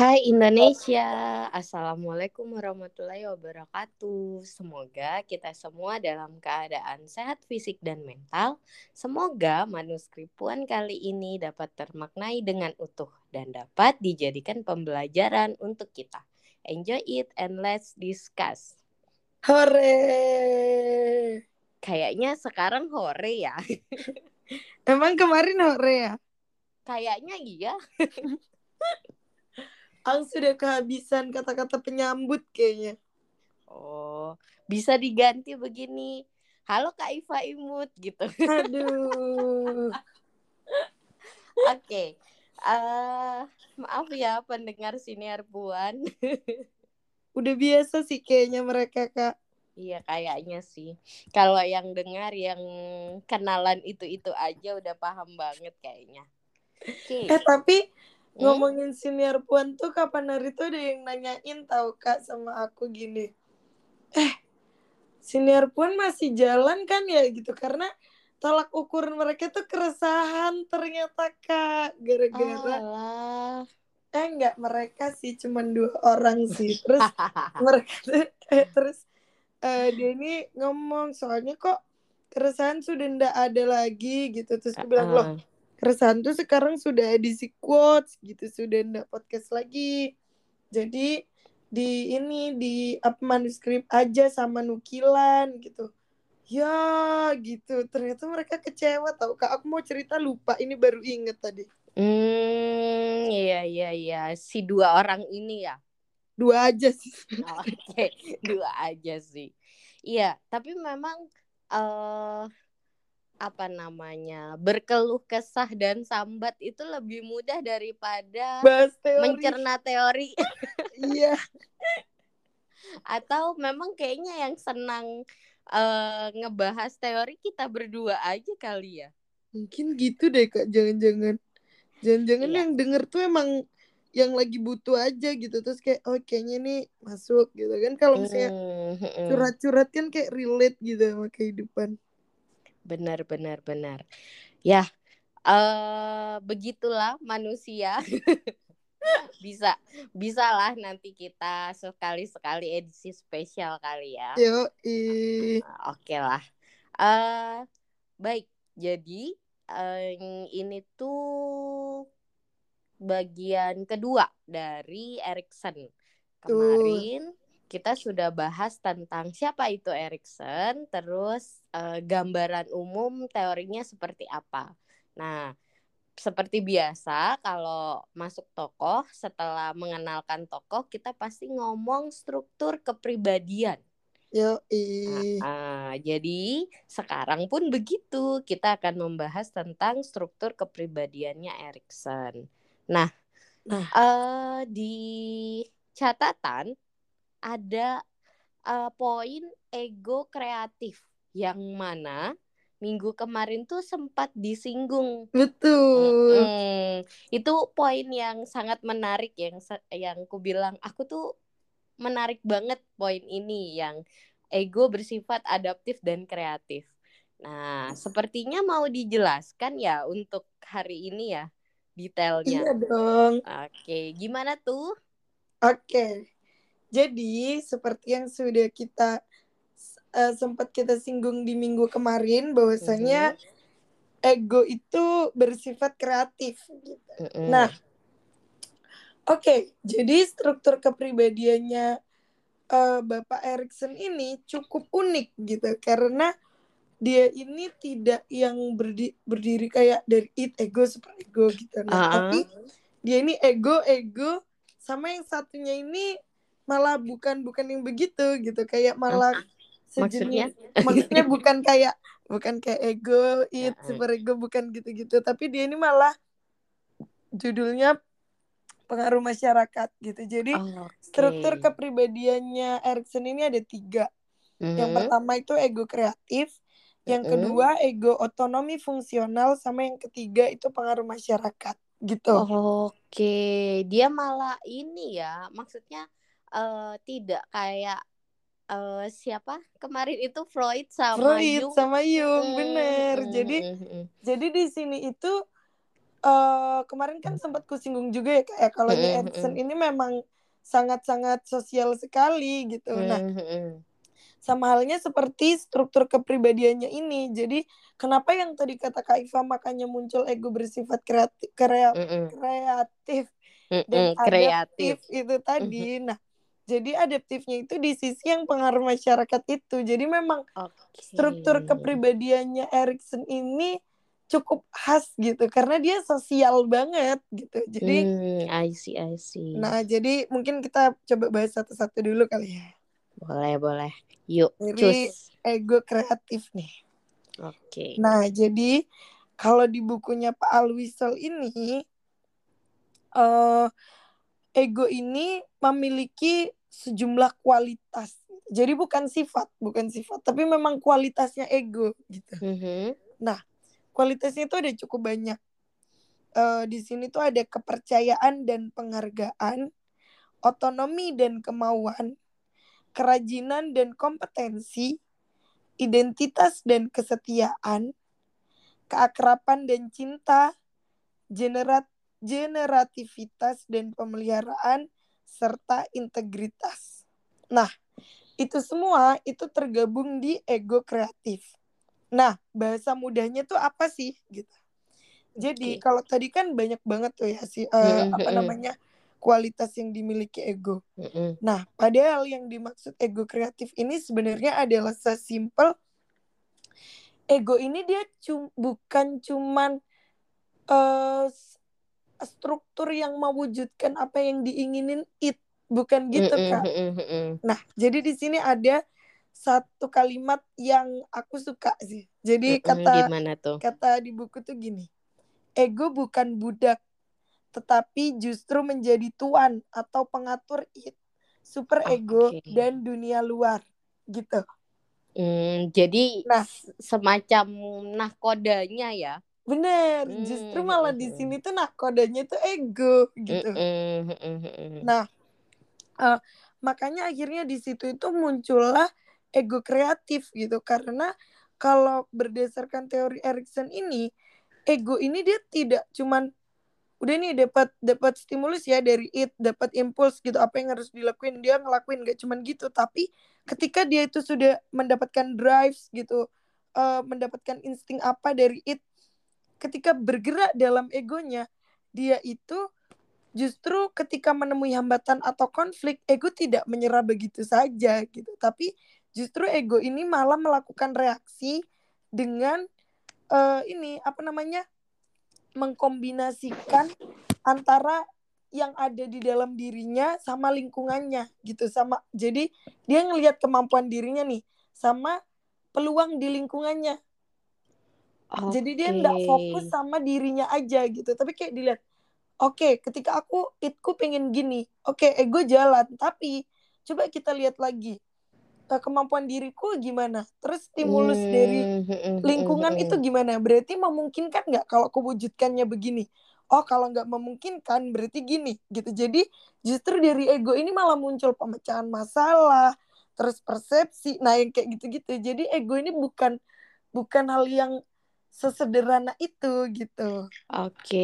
Hai Indonesia, Assalamualaikum warahmatullahi wabarakatuh. Semoga kita semua dalam keadaan sehat fisik dan mental. Semoga manuskrip Puan kali ini dapat termaknai dengan utuh dan dapat dijadikan pembelajaran untuk kita. Enjoy it and let's discuss. Hore! Kayaknya sekarang hore ya. Emang kemarin hore ya? Kayaknya iya. Ang sudah kehabisan kata-kata penyambut kayaknya. Oh, bisa diganti begini. Halo Kak Iva Imut gitu. Aduh. Oke. Okay. Uh, maaf ya pendengar siniar Puan. Udah biasa sih kayaknya mereka, Kak. Iya kayaknya sih. Kalau yang dengar yang kenalan itu-itu aja udah paham banget kayaknya. Okay. Eh tapi Hmm? Ngomongin senior puan tuh kapan hari tuh ada yang nanyain tau kak sama aku gini. Eh, senior puan masih jalan kan ya gitu. Karena tolak ukur mereka tuh keresahan ternyata kak gara-gara oh, eh enggak mereka sih cuman dua orang sih. Terus mereka tuh eh, terus uh, dia ini ngomong soalnya kok keresahan sudah ndak ada lagi gitu. Terus aku bilang loh keresahan tuh sekarang sudah edisi quotes gitu sudah enggak podcast lagi. Jadi di ini di up manuskrip aja sama nukilan gitu. Ya gitu. Ternyata mereka kecewa tau. Kak aku mau cerita lupa ini baru inget tadi. Hmm iya iya iya. Si dua orang ini ya? Dua aja sih. Oke okay. dua aja sih. Iya tapi memang uh, apa namanya berkeluh kesah dan sambat itu lebih mudah daripada teori. mencerna teori. Iya. Atau memang kayaknya yang senang uh, ngebahas teori kita berdua aja kali ya? Mungkin gitu deh kak jangan-jangan. Jangan-jangan iya. yang denger tuh emang yang lagi butuh aja gitu. Terus kayak oh kayaknya nih masuk gitu kan. Kalau misalnya hmm, hmm. curhat-curhat kan kayak relate gitu sama kehidupan benar benar benar. Ya uh, begitulah manusia. Bisa bisa lah nanti kita sekali sekali edisi spesial kali ya. Yo uh, oke okay lah uh, baik. Jadi uh, ini tuh bagian kedua dari Erikson. Kemarin kita sudah bahas tentang siapa itu Erikson, terus uh, gambaran umum teorinya seperti apa. Nah, seperti biasa kalau masuk tokoh setelah mengenalkan tokoh kita pasti ngomong struktur kepribadian. Yo, nah, uh, jadi sekarang pun begitu kita akan membahas tentang struktur kepribadiannya Erikson. Nah, nah. Uh, di catatan ada uh, poin ego kreatif yang mana minggu kemarin tuh sempat disinggung. Betul. Hmm, itu poin yang sangat menarik yang yang ku bilang aku tuh menarik banget poin ini yang ego bersifat adaptif dan kreatif. Nah, sepertinya mau dijelaskan ya untuk hari ini ya detailnya. Iya dong. Oke, gimana tuh? Oke. Jadi seperti yang sudah kita uh, sempat kita singgung di minggu kemarin bahwasanya mm-hmm. ego itu bersifat kreatif gitu. Mm-hmm. Nah, oke, okay, jadi struktur kepribadiannya uh, Bapak Erikson ini cukup unik gitu karena dia ini tidak yang berdi berdiri kayak dari it ego super ego gitu. Nah, uh-huh. tapi dia ini ego ego sama yang satunya ini malah bukan bukan yang begitu gitu kayak malah sejenis maksudnya maksudnya bukan kayak bukan kayak ego it super ego bukan gitu-gitu tapi dia ini malah judulnya pengaruh masyarakat gitu jadi oh, okay. struktur kepribadiannya Erikson ini ada tiga mm-hmm. yang pertama itu ego kreatif yang mm-hmm. kedua ego otonomi fungsional sama yang ketiga itu pengaruh masyarakat gitu oke okay. dia malah ini ya maksudnya uh, tidak kayak uh, siapa kemarin itu Freud sama Freud Jung. sama Jung hmm. bener jadi hmm. jadi di sini itu uh, kemarin kan sempat kusinggung juga ya kayak kalau di Mm-mm, Edson ini memang sangat-sangat sosial sekali gitu. Nah, Mm-mm. sama halnya seperti struktur kepribadiannya ini. Jadi kenapa yang tadi kata Kak Iva makanya muncul ego bersifat kreatif, krea- Mm-mm. kreatif dan kreatif adaptif itu tadi. Nah, jadi adaptifnya itu di sisi yang pengaruh masyarakat itu. Jadi memang Oke. struktur kepribadiannya Erikson ini cukup khas gitu karena dia sosial banget gitu. Jadi Hmm, I see, I see. nah jadi mungkin kita coba bahas satu-satu dulu kali ya. Boleh, boleh. Yuk, Jadi- cus. Ego kreatif nih. Oke. Nah, jadi kalau di bukunya Pak Alwisel ini eh ego ini memiliki sejumlah kualitas. Jadi bukan sifat, bukan sifat, tapi memang kualitasnya ego gitu. Mhm. Kualitasnya itu ada cukup banyak. Eh di sini tuh ada kepercayaan dan penghargaan, otonomi dan kemauan, kerajinan dan kompetensi, identitas dan kesetiaan, keakraban dan cinta, generat generativitas dan pemeliharaan, serta integritas. Nah, itu semua itu tergabung di ego kreatif. Nah, bahasa mudahnya tuh apa sih gitu. Jadi Oke. kalau tadi kan banyak banget tuh ya si Mm-mm, apa namanya kualitas yang dimiliki ego. Nah, padahal yang dimaksud ego kreatif ini sebenarnya adalah sesimpel ego ini dia cum- bukan cuman s- struktur yang mewujudkan apa yang diinginin it, bukan gitu Kak. Nah, jadi di sini ada satu kalimat yang aku suka sih. Jadi kata gimana tuh? kata di buku tuh gini. Ego bukan budak, tetapi justru menjadi tuan atau pengatur it, super ego Oke. dan dunia luar gitu. Hmm, jadi Nah. semacam nahkodanya ya. Bener, Hmm, justru malah di hmm, sini tuh nakodanya tuh ego gitu. Mm-mm. Nah, eh, makanya akhirnya di situ itu muncullah ego kreatif gitu karena kalau berdasarkan teori Erikson ini, ego ini dia tidak cuman udah nih dapat dapat stimulus ya dari it, dapat impuls gitu apa yang harus dilakuin dia ngelakuin gak cuman gitu, tapi ketika dia itu sudah mendapatkan drives gitu, eh, mendapatkan insting apa dari it, ketika bergerak dalam egonya, dia itu justru ketika menemui hambatan atau konflik, ego tidak menyerah begitu saja gitu. Tapi justru ego ini malah melakukan reaksi dengan eh, ini apa namanya? mengkombinasikan antara yang ada di dalam dirinya sama lingkungannya gitu sama jadi dia ngelihat kemampuan dirinya nih sama peluang di lingkungannya jadi dia nggak fokus sama dirinya aja gitu. Tapi kayak dilihat oke ketika aku itku pengen gini oke ego jalan. Tapi coba kita lihat lagi eh, kemampuan diriku gimana? Terus stimulus Hmm, dari mm-mm, lingkungan mm-mm. itu gimana? Berarti memungkinkan nggak kalau kewujudkannya begini? Oh kalau nggak memungkinkan berarti gini gitu. Jadi justru dari ego ini malah muncul pemecahan masalah terus persepsi. Nah yang kayak gitu-gitu. Jadi ego ini bukan bukan hal yang sesederhana itu gitu Oke,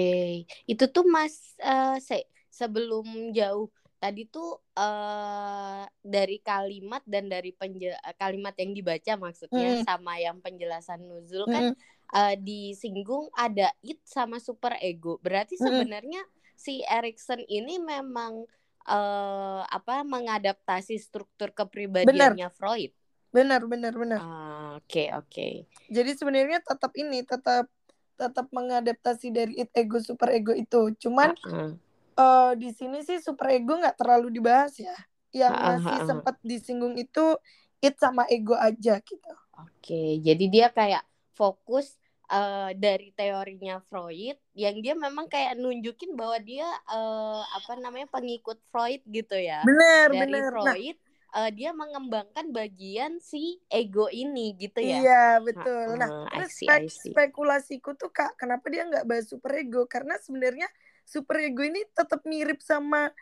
itu tuh Mas eh, se- sebelum jauh tadi tuh eh dari kalimat dan dari penjel- kalimat yang dibaca maksudnya Mm. sama yang penjelasan nuzul kan Mm-mm. eh, disinggung ada it sama super ego. Berarti Mm-mm. sebenarnya si Erikson ini memang eh apa mengadaptasi struktur kepribadiannya Freud. Benar benar benar Ah, Oke, oke. jadi sebenarnya tetap ini tetap tetap mengadaptasi dari it ego super ego itu cuman Ah, eh di sini sih super ego nggak terlalu dibahas ya. Yang masih ah, ah. sempat disinggung itu it sama ego aja gitu. Oke, jadi dia kayak fokus eh, dari teorinya Freud yang dia memang kayak nunjukin bahwa dia eh, apa namanya pengikut Freud gitu ya. Bener Dari bener. Nah, Eh, dia mengembangkan bagian si ego ini gitu ya. iya betul. Ah, Nah, ah, spek- spekulasiku tuh kak, kenapa dia nggak bahas super ego? Karena sebenarnya super ego ini tetap mirip sama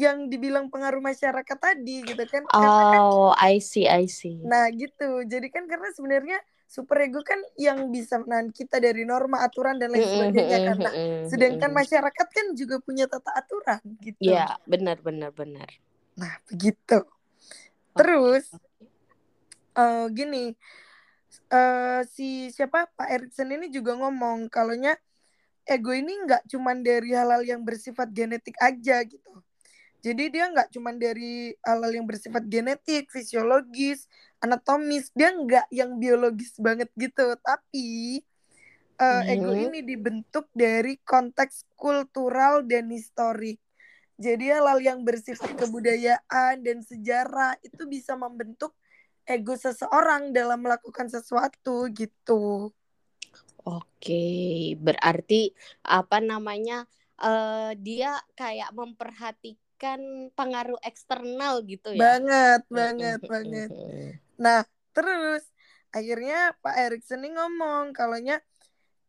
yang dibilang pengaruh masyarakat tadi gitu kan. Kan Oh, I see, I see. Nah gitu, jadi kan karena sebenarnya superego kan yang bisa menahan kita dari norma aturan dan lain sebagainya kan nah sedangkan masyarakat kan juga punya tata aturan gitu ya benar benar benar nah begitu terus uh, gini uh, si siapa Pak Erikson ini juga ngomong kalaunya ego ini nggak cuman dari hal-hal yang bersifat genetik aja gitu jadi dia nggak cuma dari hal-hal yang bersifat genetik, fisiologis, anatomis, dia nggak yang biologis banget gitu. Tapi uh, hmm. ego ini dibentuk dari konteks kultural dan historik. Jadi hal-hal yang bersifat kebudayaan dan sejarah itu bisa membentuk ego seseorang dalam melakukan sesuatu gitu. Oke, berarti apa namanya? Uh, dia kayak memperhatikan pengaruh eksternal gitu ya. Banget, banget, banget. Nah, terus akhirnya Pak Erikson ini ngomong kalaunya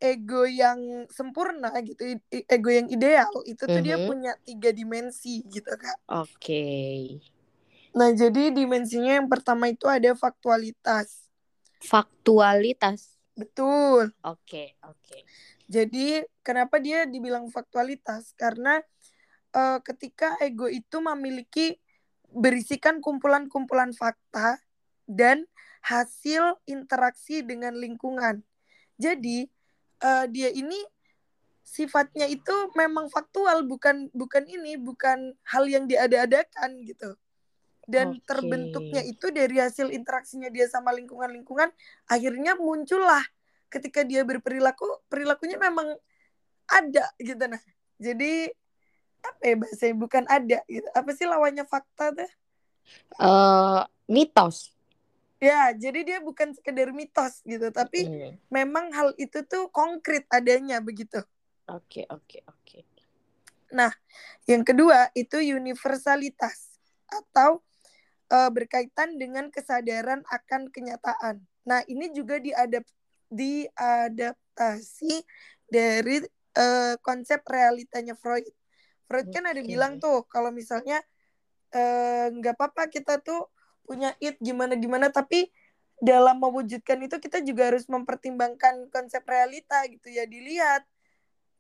ego yang sempurna gitu, ego yang ideal itu tuh mm -hmm. dia punya tiga dimensi gitu kak. Oke. Okay. Nah jadi dimensinya yang pertama itu ada faktualitas. Faktualitas. Betul. Oke okay, oke. Okay. Jadi kenapa dia dibilang faktualitas? Karena uh, ketika ego itu memiliki berisikan kumpulan-kumpulan fakta dan hasil interaksi dengan lingkungan. Jadi uh, dia ini sifatnya itu memang faktual bukan bukan ini bukan hal yang diada-adakan gitu. Dan okay. terbentuknya itu dari hasil interaksinya dia sama lingkungan-lingkungan akhirnya muncullah ketika dia berperilaku perilakunya memang ada gitu nah. Jadi apa ya bahasanya bukan ada gitu apa sih lawannya fakta tuh uh, mitos ya jadi dia bukan sekedar mitos gitu tapi hmm. memang hal itu tuh konkret adanya begitu oke okay, oke okay, oke okay. nah yang kedua itu universalitas atau uh, berkaitan dengan kesadaran akan kenyataan nah ini juga diadap diadaptasi dari uh, konsep realitanya Freud Freud kan ada bilang tuh kalau misalnya eh, nggak uh, apa-apa kita tuh punya it gimana gimana. Tapi dalam mewujudkan itu kita juga harus mempertimbangkan konsep realita gitu ya dilihat.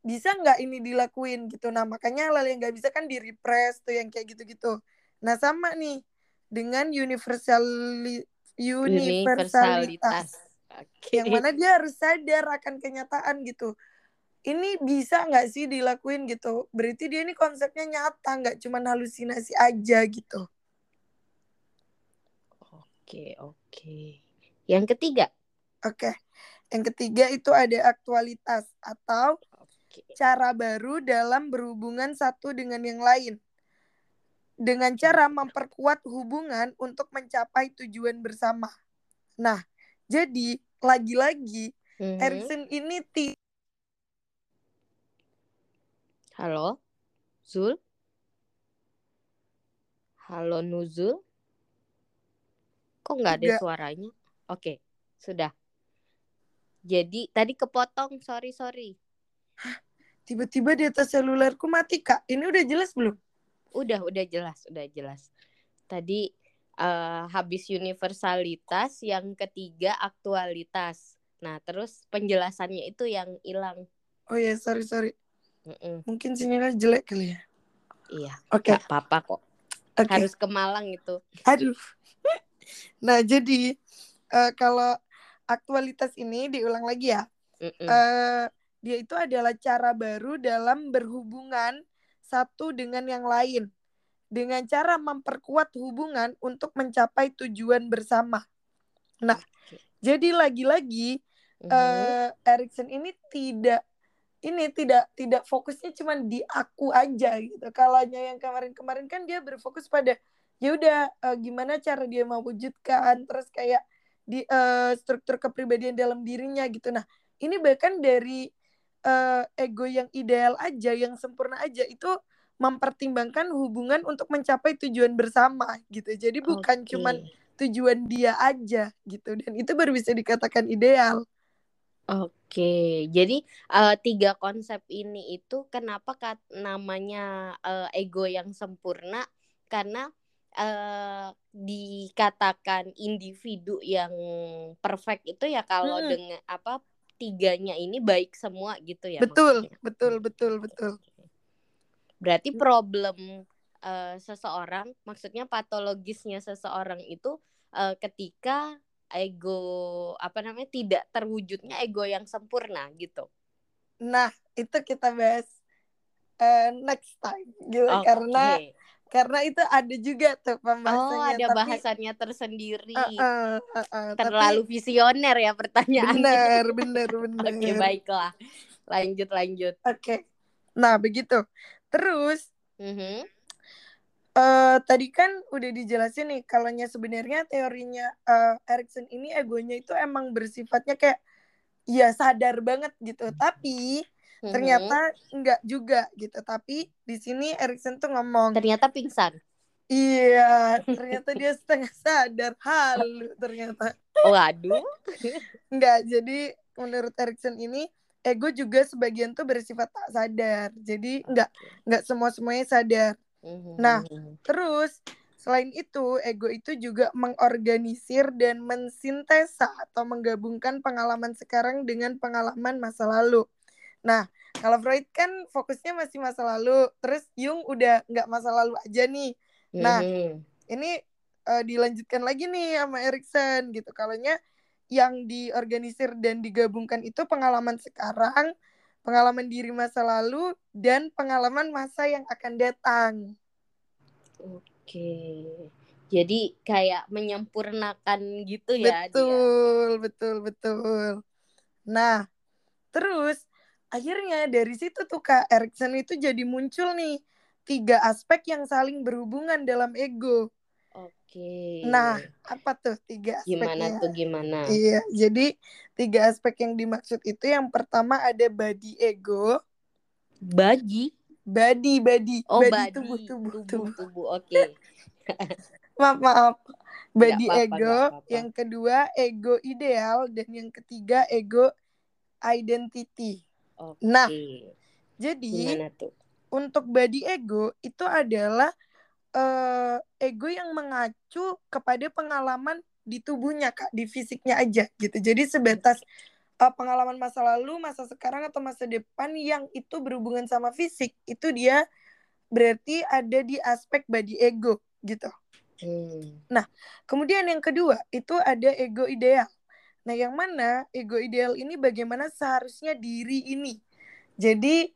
Bisa nggak ini dilakuin gitu? Nah makanya hal yang nggak bisa kan di repress tuh yang kayak gitu-gitu. Nah sama nih dengan universalitas, universalitas. Okay. yang mana dia harus sadar akan kenyataan gitu. Ini bisa nggak sih dilakuin gitu? Berarti dia ini konsepnya nyata nggak cuma halusinasi aja gitu oke oke yang ketiga oke yang ketiga itu ada aktualitas atau oke. cara baru dalam berhubungan satu dengan yang lain dengan cara memperkuat hubungan untuk mencapai tujuan bersama nah jadi lagi-lagi mm -hmm. Erikson ini tidak Halo, Zul? Halo Nuzul? Kok nggak ada suaranya? Oke, sudah. Jadi tadi kepotong, sorry sorry. Tiba-tiba di atas selulerku mati kak. Ini udah jelas belum? Udah, udah jelas, udah jelas. Tadi uh, habis universalitas, yang ketiga aktualitas. Nah, terus penjelasannya itu yang hilang. Oh ya, sorry sorry. Mm-mm. Mungkin sinyalnya jelek kali ya. Iya. Oke. Okay. apa-apa kok. Okay. Harus ke Malang itu. Aduh. Nah jadi uh, kalau aktualitas ini diulang lagi ya. Uh, dia itu adalah cara baru dalam berhubungan satu dengan yang lain dengan cara memperkuat hubungan untuk mencapai tujuan bersama. Nah, okay. jadi lagi-lagi mm -hmm. uh, Erikson ini tidak ini tidak tidak fokusnya cuma di aku aja gitu. Kalanya yang kemarin-kemarin kan dia berfokus pada ya udah uh, gimana cara dia mewujudkan terus kayak di uh, struktur kepribadian dalam dirinya gitu. Nah, ini bahkan dari uh, ego yang ideal aja, yang sempurna aja itu mempertimbangkan hubungan untuk mencapai tujuan bersama gitu. Jadi bukan okay. cuman tujuan dia aja gitu dan itu baru bisa dikatakan ideal. Oke, jadi uh, tiga konsep ini itu kenapa kat, namanya uh, ego yang sempurna? Karena uh, dikatakan individu yang perfect itu ya kalau hmm. dengan apa tiganya ini baik semua gitu ya betul maksudnya. betul betul betul berarti problem uh, seseorang maksudnya patologisnya seseorang itu uh, ketika ego apa namanya tidak terwujudnya ego yang sempurna gitu nah itu kita bahas uh, next time gitu okay. karena karena itu ada juga tuh pembahasannya. Oh, ada tapi, bahasannya tersendiri. Uh, uh, uh, uh, Terlalu tapi, visioner ya pertanyaannya. Benar, benar, benar. Oke, okay, baiklah. Lanjut, lanjut. Oke. Okay. Nah, begitu. Terus, uh -huh. uh, tadi kan udah dijelasin nih, kalau sebenarnya teorinya uh, Erikson ini egonya itu emang bersifatnya kayak ya sadar banget gitu. Tapi hmm Ternyata enggak juga gitu. Tapi di sini Erikson tuh ngomong. Ternyata pingsan. Iya, ternyata dia setengah sadar halu ternyata. Waduh. enggak, jadi menurut Erikson ini ego juga sebagian tuh bersifat tak sadar. Jadi enggak enggak semua semuanya sadar. Mm-hmm. Nah, terus selain itu ego itu juga mengorganisir dan mensintesa atau menggabungkan pengalaman sekarang dengan pengalaman masa lalu. Nah, kalau Freud kan fokusnya masih masa lalu, terus Jung udah nggak masa lalu aja nih. Nah, mm-hmm. ini uh, dilanjutkan lagi nih sama Erikson gitu. Kalaunya yang diorganisir dan digabungkan itu pengalaman sekarang, pengalaman diri masa lalu, dan pengalaman masa yang akan datang. Oke. Jadi kayak menyempurnakan gitu ya Betul, dia. betul, betul. Nah, terus akhirnya dari situ tuh Kak Erikson itu jadi muncul nih tiga aspek yang saling berhubungan dalam ego. Oke. Nah, apa tuh tiga aspek? Gimana tuh gimana? Iya, jadi tiga aspek yang dimaksud itu yang pertama ada body ego. Body? Body, body. Oh, body, body. tubuh, tubuh, tubuh. tubuh. Oke. Okay. maaf, maaf. Body apa -apa, ego, apa -apa. yang kedua ego ideal dan yang ketiga ego identity. Okay. Nah, jadi untuk body ego itu adalah uh, ego yang mengacu kepada pengalaman di tubuhnya kak, di fisiknya aja gitu. Jadi sebatas uh, pengalaman masa lalu, masa sekarang atau masa depan yang itu berhubungan sama fisik itu dia berarti ada di aspek body ego gitu. Hmm. Nah, kemudian yang kedua itu ada ego ideal. Nah, yang mana ego ideal ini bagaimana seharusnya diri ini. Jadi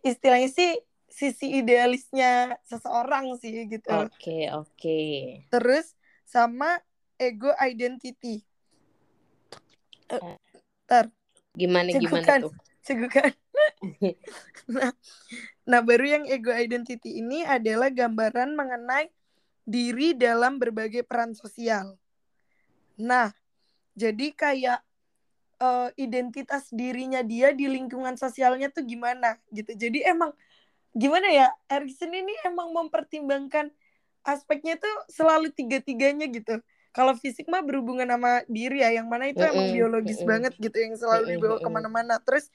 istilahnya sih sisi idealisnya seseorang sih gitu. Oke, okay, oke. Okay. Terus sama ego identity. Uh, ter. Gimana cegukan, gimana tuh? Cegukan. nah, nah, baru yang ego identity ini adalah gambaran mengenai diri dalam berbagai peran sosial. Nah, jadi kayak uh, identitas dirinya dia di lingkungan sosialnya tuh gimana gitu. Jadi emang gimana ya Erikson ini emang mempertimbangkan aspeknya tuh selalu tiga-tiganya gitu. Kalau fisik mah berhubungan sama diri ya, yang mana itu mm -hmm. emang biologis mm -hmm. banget gitu, yang selalu dibawa ke mana-mana. Terus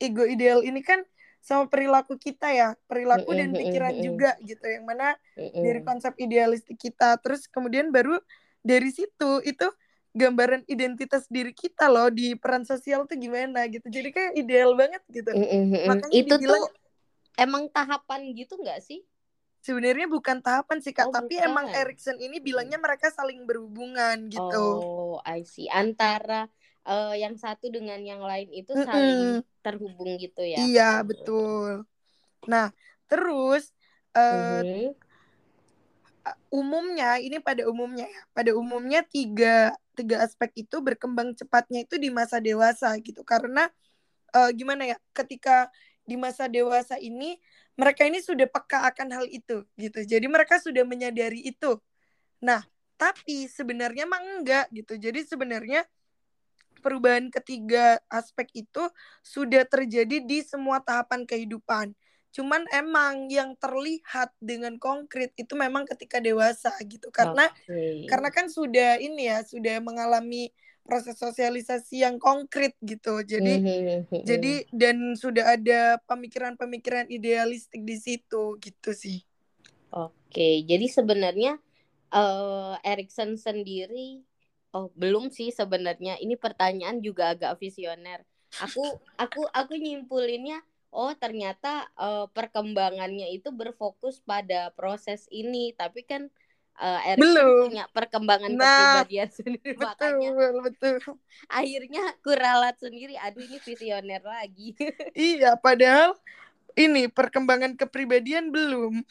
ego ideal ini kan sama perilaku kita ya, perilaku dan pikiran juga gitu, yang mana dari konsep idealistik kita. Terus kemudian baru dari situ itu gambaran identitas diri kita loh di peran sosial tuh gimana gitu. Jadi kayak ideal banget gitu. Mm-hmm. makanya itu dibilang, tuh emang tahapan gitu nggak sih? Sebenarnya bukan tahapan sih kak oh, tapi bukan. emang Erikson ini bilangnya mereka saling berhubungan gitu. Oh I see. Antara uh, yang satu dengan yang lain itu mm-hmm. saling terhubung gitu ya iya betul. Nah terus uh, mm-hmm umumnya ini pada umumnya ya pada umumnya tiga tiga aspek itu berkembang cepatnya itu di masa dewasa gitu. Karena uh, gimana ya ketika di masa dewasa ini mereka ini sudah peka akan hal itu gitu. Jadi mereka sudah menyadari itu. Nah tapi sebenarnya mah enggak gitu. Jadi sebenarnya perubahan ketiga aspek itu sudah terjadi di semua tahapan kehidupan Cuman emang yang terlihat dengan konkret itu memang ketika dewasa gitu. Karena okay. karena kan sudah ini ya, sudah mengalami proses sosialisasi yang konkret gitu. Jadi mm-hmm. jadi dan sudah ada pemikiran-pemikiran idealistik di situ gitu sih. Oke, jadi sebenarnya uh, Erikson sendiri oh belum sih sebenarnya. Ini pertanyaan juga agak visioner. Aku aku aku nyimpulinnya oh ternyata uh, perkembangannya itu berfokus pada proses ini, tapi kan uh, Belum. punya perkembangan Nah, kepribadian sendiri Betul, makanya betul. akhirnya kuralat sendiri. Aduh ini visioner lagi. Iya, padahal ini perkembangan kepribadian belum.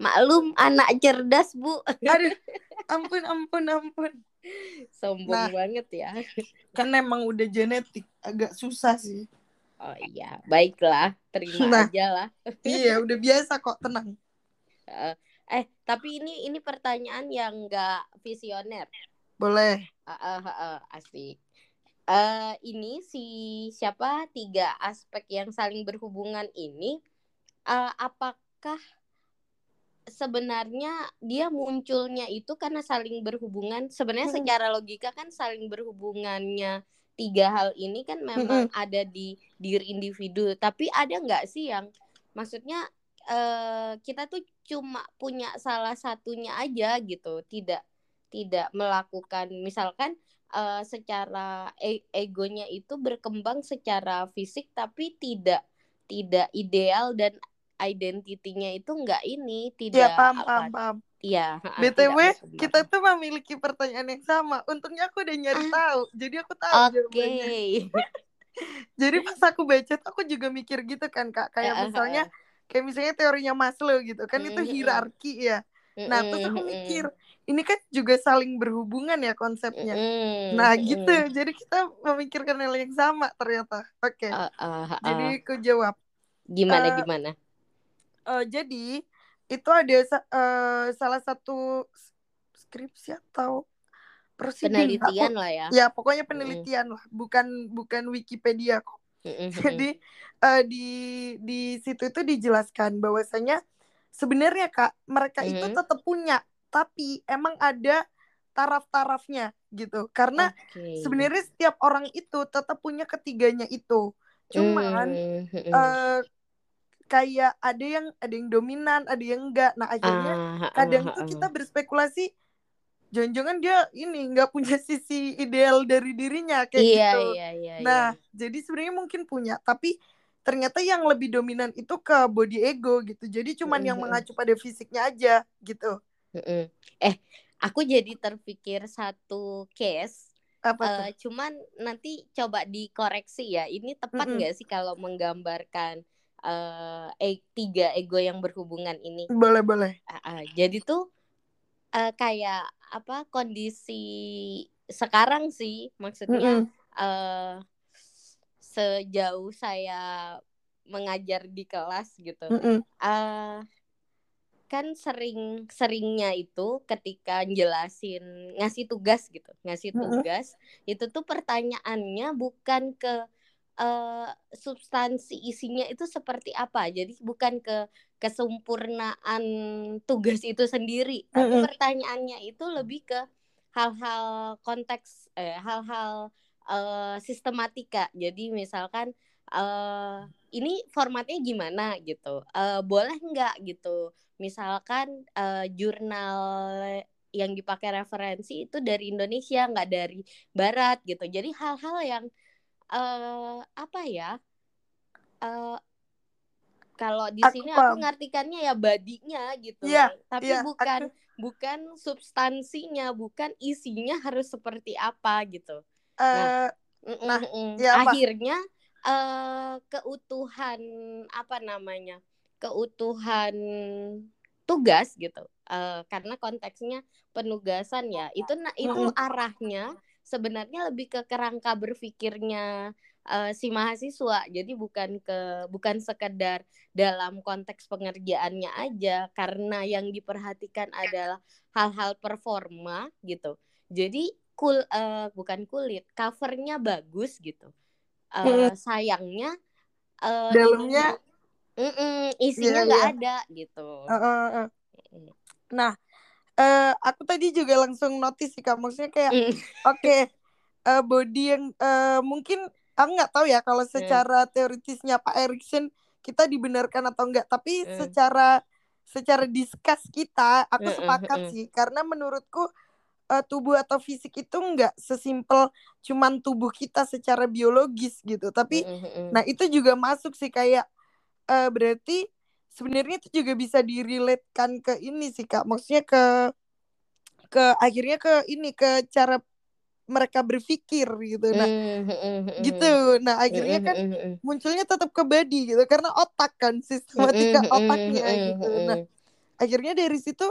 Maklum anak cerdas, Bu. Aduh, ampun, ampun, ampun. Sombong Nah. banget ya. Kan emang udah genetik, agak susah sih. Oh iya, baiklah, terima Nah. aja lah. Iya, udah biasa kok, tenang. Eh, tapi ini ini pertanyaan yang enggak visioner. Boleh. Ah, ah, ah, ah, asik. Eh, ini si siapa tiga aspek yang saling berhubungan ini, eh, apakah sebenarnya dia munculnya itu karena saling berhubungan? Sebenarnya Mm-mm. secara logika kan saling berhubungannya tiga hal ini kan memang ada di diri individu. Tapi ada nggak sih yang maksudnya eh, kita tuh cuma punya salah satunya aja gitu, tidak tidak melakukan misalkan eh, secara e- egonya itu berkembang secara fisik tapi tidak tidak ideal dan identitinya itu enggak ini tidak Ya, paham, apa paham, paham. Iya BTW, kita tuh memiliki pertanyaan yang sama. Untungnya aku udah nyari Ah. tahu. Jadi aku tahu oke jawabannya. Jadi pas aku baca tuh aku juga mikir gitu kan, Kak. Kayak eh, misalnya kayak misalnya teorinya Maslow gitu kan itu Mhm. hierarki ya. Nah, terus aku Mm-mm, mikir ini kan juga saling berhubungan ya konsepnya. mm-mm, Nah, gitu. Jadi kita memikirkan hal yang sama ternyata. Oke. Ah, ah, ah. Jadi aku jawab. gimana eh, gimana Eh, jadi itu ada eh, salah satu skripsi atau prosedur penelitian aku- lah ya ya pokoknya penelitian lah bukan bukan Wikipedia kok Mm-mm, mm-mm. jadi eh, di di situ itu dijelaskan bahwasanya sebenarnya kak mereka itu Mhm. tetap punya tapi emang ada taraf-tarafnya gitu karena Oke. sebenarnya setiap orang itu tetap punya ketiganya itu cuman Mm, mm-mm. eh kayak ada yang ada yang dominan ada yang enggak nah akhirnya ah, kadang ah, tuh ah. kita berspekulasi jangan-jangan dia ini nggak punya sisi ideal dari dirinya kayak iya gitu iya iya nah iya. jadi sebenarnya mungkin punya tapi ternyata yang lebih dominan itu ke body ego gitu jadi cuman yang Mhm. mengacu pada fisiknya aja gitu Mm-mm. eh aku jadi terpikir satu case apa tuh Eh, cuman nanti coba dikoreksi ya. Ini tepat nggak sih kalau menggambarkan eh e- tiga ego yang berhubungan ini? boleh boleh Ah, ah, jadi tuh eh, kayak apa kondisi sekarang sih maksudnya Mm-mm. eh sejauh saya mengajar di kelas gitu. Mm-mm. eh kan sering seringnya itu ketika jelasin ngasih tugas gitu ngasih tugas itu tuh pertanyaannya bukan ke eh, substansi isinya itu seperti apa? Jadi bukan ke kesempurnaan tugas itu sendiri tapi Mm-mm. pertanyaannya itu lebih ke hal-hal konteks eh hal-hal eh, sistematika. Jadi misalkan eh ini formatnya gimana gitu? Eh, boleh nggak gitu? Misalkan eh, jurnal yang dipakai referensi itu dari Indonesia nggak dari Barat gitu. Jadi hal-hal yang eh apa ya? Eh kalau di Aku sini paham. aku ngartikannya ya badinya gitu Iya, tapi iya, bukan bukan substansinya bukan isinya harus seperti apa gitu. Eh, Mm-mm, Nah, mm-mm. ya apa? akhirnya eh keutuhan apa namanya keutuhan tugas gitu. Eh, karena konteksnya penugasan ya. Itu na- itu arahnya sebenarnya lebih ke kerangka berpikirnya eh, si mahasiswa. Jadi bukan ke bukan sekedar dalam konteks pengerjaannya aja. Karena yang diperhatikan adalah hal-hal performa gitu. Jadi kul eh, bukan kulit covernya bagus gitu. Eh, sayangnya eh, Dalamnya- isinya Iya, nggak iya. ada gitu. Eh, eh, eh. Nah, eh, aku tadi juga langsung notice sih kak, maksudnya kayak Mm. oke eh, body yang eh, mungkin aku nggak tahu ya kalau secara teoritisnya Pak Erikson kita dibenarkan atau enggak, tapi Hmm. secara secara diskus kita aku sepakat sih. Karena menurutku uh, tubuh atau fisik itu nggak sesimpel cuman tubuh kita secara biologis gitu. Tapi nah itu juga masuk sih kayak uh, berarti sebenarnya itu juga bisa diriletkan ke ini sih kak. Maksudnya ke ke akhirnya ke ini ke cara mereka berpikir gitu. Nah gitu. Nah akhirnya kan munculnya tetap ke body gitu karena otak kan sistematika otaknya gitu. nah akhirnya dari situ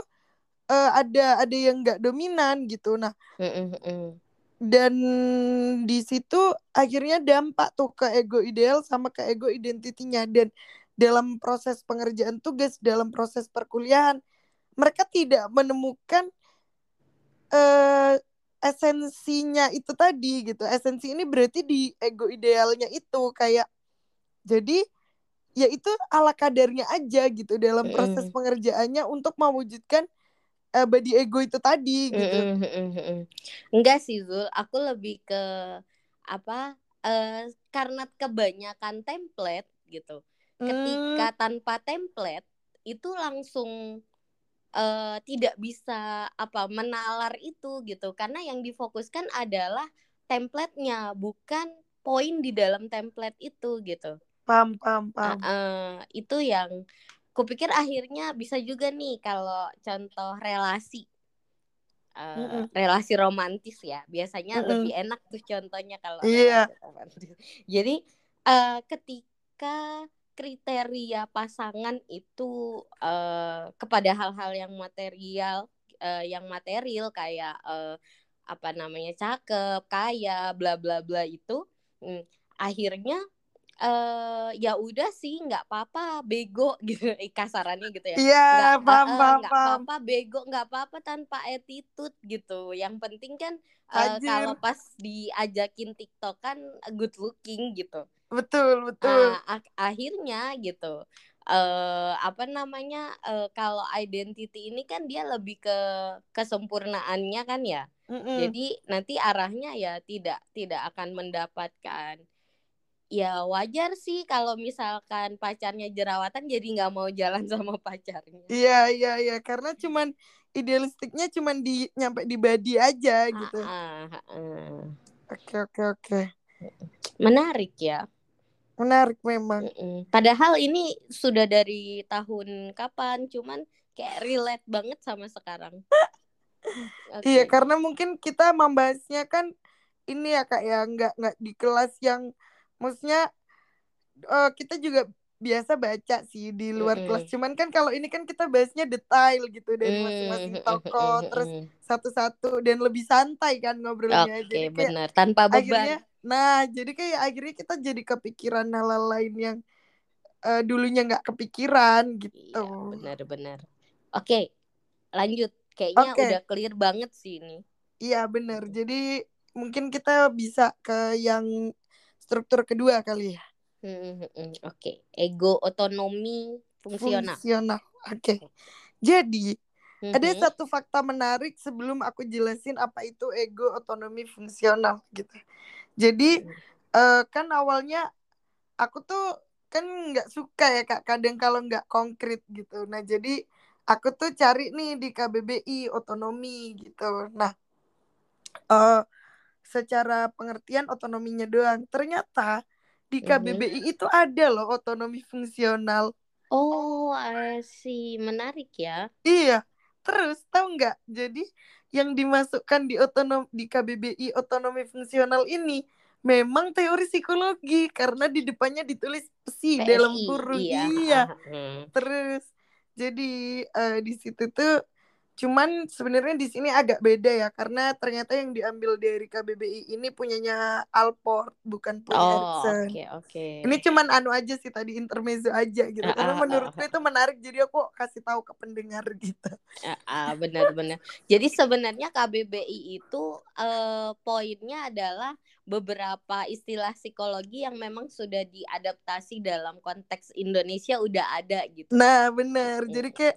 uh, ada ada yang nggak dominan gitu. Nah dan di situ akhirnya dampak tuh ke ego ideal sama ke ego identitinya. Dan dalam proses pengerjaan tugas dalam proses perkuliahan mereka tidak menemukan uh, esensinya itu tadi gitu. Esensi ini berarti di ego idealnya itu kayak jadi ya itu ala kadarnya aja gitu dalam proses pengerjaannya untuk mewujudkan uh, body ego itu tadi gitu. enggak sih Zul. Aku lebih ke apa uh, karena kebanyakan template gitu ketika hmm. tanpa template itu langsung uh, tidak bisa apa menalar itu gitu karena yang difokuskan adalah templatenya bukan poin di dalam template itu gitu pam pam pam uh, uh, itu yang kupikir akhirnya bisa juga nih kalau contoh relasi uh, mm -mm. relasi romantis ya biasanya mm -mm. lebih enak tuh contohnya kalau yeah. jadi uh, ketika kriteria pasangan itu uh, kepada hal-hal yang material uh, yang material kayak uh, apa namanya cakep kaya bla bla bla itu hmm, akhirnya uh, ya udah sih nggak apa-apa bego gitu kasarannya gitu ya. Iya yeah, paham uh, paham nggak apa-apa bego nggak apa-apa tanpa attitude gitu. Yang penting kan uh, kalau pas diajakin TikTok kan good looking gitu betul betul uh, akhirnya gitu uh, apa namanya uh, kalau identity ini kan dia lebih ke kesempurnaannya kan ya mm -mm. jadi nanti arahnya ya tidak tidak akan mendapatkan ya wajar sih kalau misalkan pacarnya jerawatan jadi nggak mau jalan sama pacarnya. Iya iya iya karena cuman idealistiknya cuman di nyampe di body aja gitu. Oke oke oke. Menarik ya. Menarik memang. Padahal ini sudah dari tahun kapan, cuman kayak relate banget sama sekarang. okay. Iya karena mungkin kita membahasnya kan ini ya kak ya nggak nggak di kelas yang maksudnya uh, kita juga biasa baca sih di luar mm -hmm. kelas cuman kan kalau ini kan kita bahasnya detail gitu dari masing-masing toko terus satu-satu dan lebih santai kan ngobrolnya okay, jadi kayak benar tanpa beban akhirnya nah jadi kayak akhirnya kita jadi kepikiran hal-hal lain yang uh, dulunya nggak kepikiran gitu iya, benar-benar oke lanjut kayaknya okay. udah clear banget sih ini iya benar jadi mungkin kita bisa ke yang struktur kedua kali ya. Hmm, hmm, hmm. Oke, okay. ego otonomi fungsional. Fungsional. Oke. Okay. Jadi hmm. ada satu fakta menarik sebelum aku jelasin apa itu ego otonomi fungsional gitu. Jadi hmm. uh, kan awalnya aku tuh kan nggak suka ya kak kadang kalau nggak konkret gitu. Nah jadi aku tuh cari nih di KBBI otonomi gitu. Nah uh, secara pengertian otonominya doang. Ternyata di KBBI mm-hmm. itu ada loh otonomi fungsional. Oh, sih menarik ya. Iya. Terus tahu nggak? Jadi yang dimasukkan di otonom di KBBI otonomi fungsional ini memang teori psikologi karena di depannya ditulis psi dalam kurung. Iya. iya. Hmm. Terus jadi uh, di situ tuh Cuman sebenarnya di sini agak beda ya karena ternyata yang diambil dari KBBI ini punyanya Alport bukan punya oh. Oke okay, oke. Okay. Ini cuman anu aja sih tadi intermezzo aja gitu. Uh, karena uh, menurutku uh, itu menarik jadi aku kasih tahu ke pendengar gitu. Uh, uh, benar-benar. jadi sebenarnya KBBI itu uh, poinnya adalah beberapa istilah psikologi yang memang sudah diadaptasi dalam konteks Indonesia udah ada gitu. Nah, benar. Jadi kayak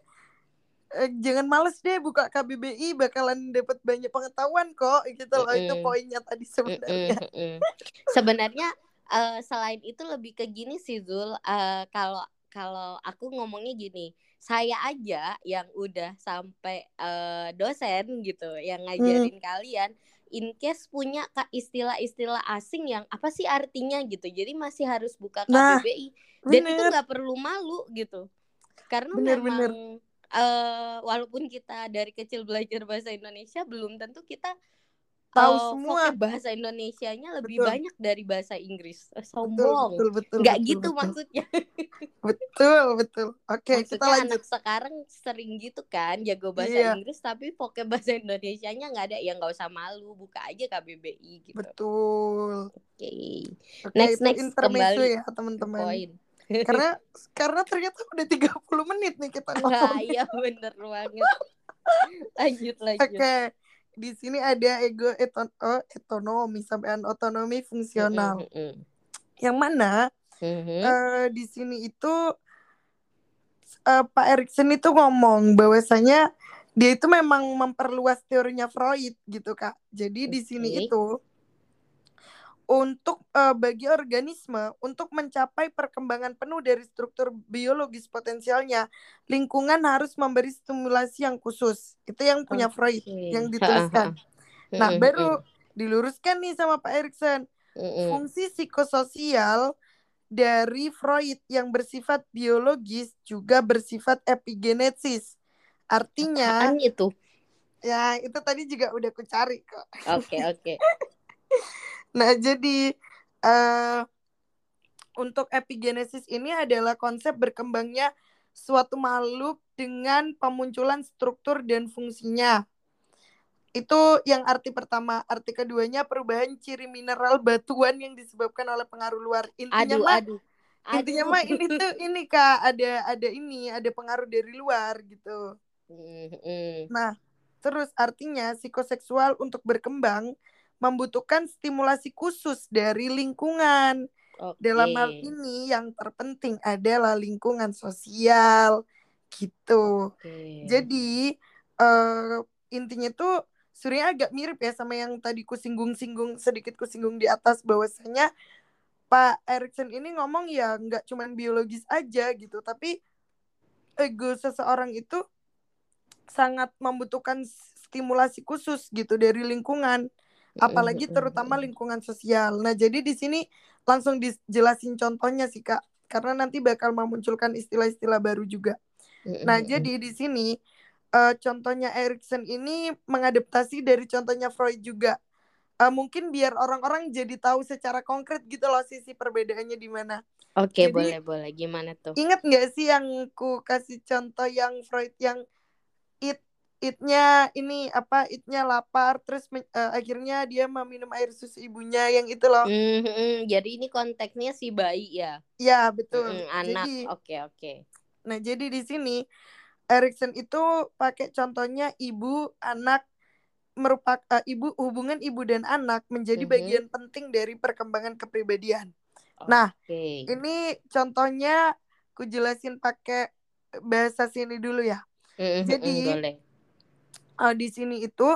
eh, jangan males deh buka KBBI bakalan dapat banyak pengetahuan kok. Gitu loh mm itu poinnya tadi sebenarnya. Mm -mm. sebenarnya uh, selain itu lebih ke gini sih Zul. Uh, kalau kalau aku ngomongnya gini saya aja yang udah sampai uh, dosen gitu yang ngajarin hmm. kalian in case punya istilah-istilah asing yang apa sih artinya gitu. Jadi masih harus buka KBBI nah, dan itu nggak perlu malu gitu. Karena bener, memang bener. Uh, walaupun kita dari kecil belajar bahasa Indonesia belum tentu kita tahu uh, semua. bahasa Indonesianya lebih betul. banyak dari bahasa Inggris. Eh, sombong. betul, betul, betul, nggak betul, gitu betul. maksudnya. Betul betul. Oke okay, kita lanjut. anak sekarang sering gitu kan jago bahasa iya. Inggris tapi pokoknya bahasa Indonesianya nggak ada. Yang nggak usah malu buka aja KBBI gitu. Betul. Oke. Okay. okay, next next kembali ya teman-teman karena karena ternyata udah 30 menit nih kita ngomong. Nah, iya bener banget. lanjut lanjut. Oke. Okay di sini ada ego eton oh, otonomi sampai otonomi fungsional. Mm -hmm. Yang mana mm -hmm. uh, di sini itu uh, Pak Erikson itu ngomong bahwasanya dia itu memang memperluas teorinya Freud gitu kak. Jadi okay. di sini itu untuk uh, bagi organisme untuk mencapai perkembangan penuh dari struktur biologis potensialnya, lingkungan harus memberi stimulasi yang khusus. Itu yang punya okay. Freud yang dituliskan. nah, baru diluruskan nih sama Pak Erikson. Fungsi psikososial dari Freud yang bersifat biologis juga bersifat epigenesis. Artinya Apaan itu? Ya, itu tadi juga udah ku cari kok. Oke, okay, oke. Okay. Nah, jadi uh, untuk epigenesis ini adalah konsep berkembangnya suatu makhluk dengan pemunculan struktur dan fungsinya. Itu yang arti pertama. Arti keduanya perubahan ciri mineral batuan yang disebabkan oleh pengaruh luar. Intinya aduh, mah aduh. Aduh. Intinya mah ini tuh ini Kak, ada ada ini, ada pengaruh dari luar gitu. Mm -hmm. Nah, terus artinya psikoseksual untuk berkembang membutuhkan stimulasi khusus dari lingkungan. Okay. Dalam hal ini yang terpenting adalah lingkungan sosial gitu. Okay. Jadi uh, intinya tuh sebenarnya agak mirip ya sama yang tadi ku singgung-singgung sedikit ku singgung di atas bahwasanya Pak Erikson ini ngomong ya nggak cuman biologis aja gitu, tapi ego seseorang itu sangat membutuhkan stimulasi khusus gitu dari lingkungan apalagi terutama lingkungan sosial. Nah, jadi di sini langsung dijelasin contohnya sih Kak, karena nanti bakal memunculkan istilah-istilah baru juga. Nah, jadi di sini uh, contohnya Erikson ini mengadaptasi dari contohnya Freud juga. Uh, mungkin biar orang-orang jadi tahu secara konkret gitu loh sisi perbedaannya di mana. Oke, okay, boleh boleh. Gimana tuh? Ingat nggak sih yang ku kasih contoh yang Freud yang it itnya ini apa itnya lapar terus uh, akhirnya dia meminum air susu ibunya yang itu loh mm-hmm. jadi ini konteksnya si bayi ya ya betul mm-hmm, anak oke oke okay, okay. nah jadi di sini Erikson itu pakai contohnya ibu anak merupakan uh, ibu hubungan ibu dan anak menjadi mm-hmm. bagian penting dari perkembangan kepribadian okay. nah ini contohnya ku jelasin pakai bahasa sini dulu ya mm-hmm, jadi boleh uh, di sini itu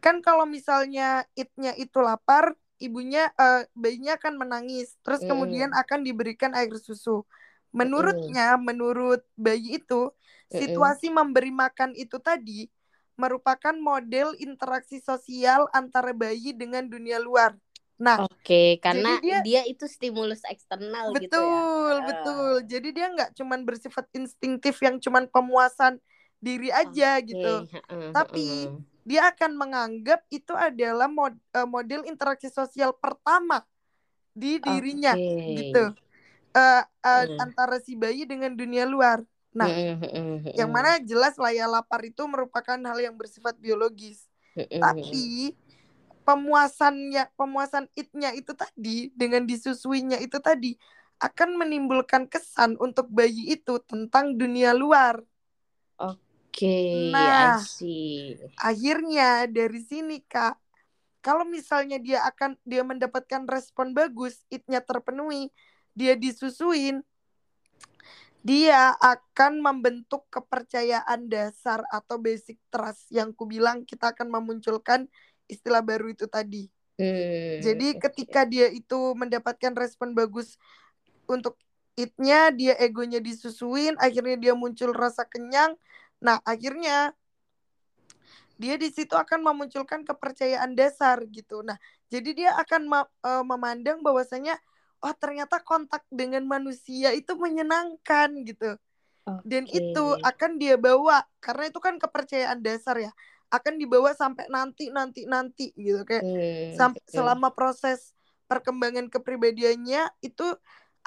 kan kalau misalnya itnya itu lapar ibunya uh, bayinya akan menangis terus mm. kemudian akan diberikan air susu menurutnya mm. menurut bayi itu situasi mm. memberi makan itu tadi merupakan model interaksi sosial antara bayi dengan dunia luar Nah, oke, okay, karena dia, dia itu stimulus eksternal betul, gitu ya. Betul, betul. Jadi dia nggak cuman bersifat instingtif yang cuman pemuasan diri aja okay. gitu. Uh, Tapi uh. dia akan menganggap itu adalah mod, uh, model interaksi sosial pertama di dirinya okay. gitu. Uh, uh, uh. antara si bayi dengan dunia luar. Nah, uh, uh, uh, yang mana jelas lah ya lapar itu merupakan hal yang bersifat biologis. Uh, uh, Tapi pemuasannya, pemuasan itnya itu tadi dengan disusuinya itu tadi akan menimbulkan kesan untuk bayi itu tentang dunia luar. Oke. Oke, nah, akhirnya dari sini kak, kalau misalnya dia akan dia mendapatkan respon bagus, itnya terpenuhi, dia disusuin, dia akan membentuk kepercayaan dasar atau basic trust yang ku bilang kita akan memunculkan istilah baru itu tadi. Hmm, Jadi ketika dia itu mendapatkan respon bagus untuk itnya dia egonya disusuin akhirnya dia muncul rasa kenyang nah akhirnya dia di situ akan memunculkan kepercayaan dasar gitu nah jadi dia akan uh, memandang bahwasanya oh ternyata kontak dengan manusia itu menyenangkan gitu okay. dan itu akan dia bawa karena itu kan kepercayaan dasar ya akan dibawa sampai nanti nanti nanti gitu kayak sampai okay. selama proses perkembangan kepribadiannya itu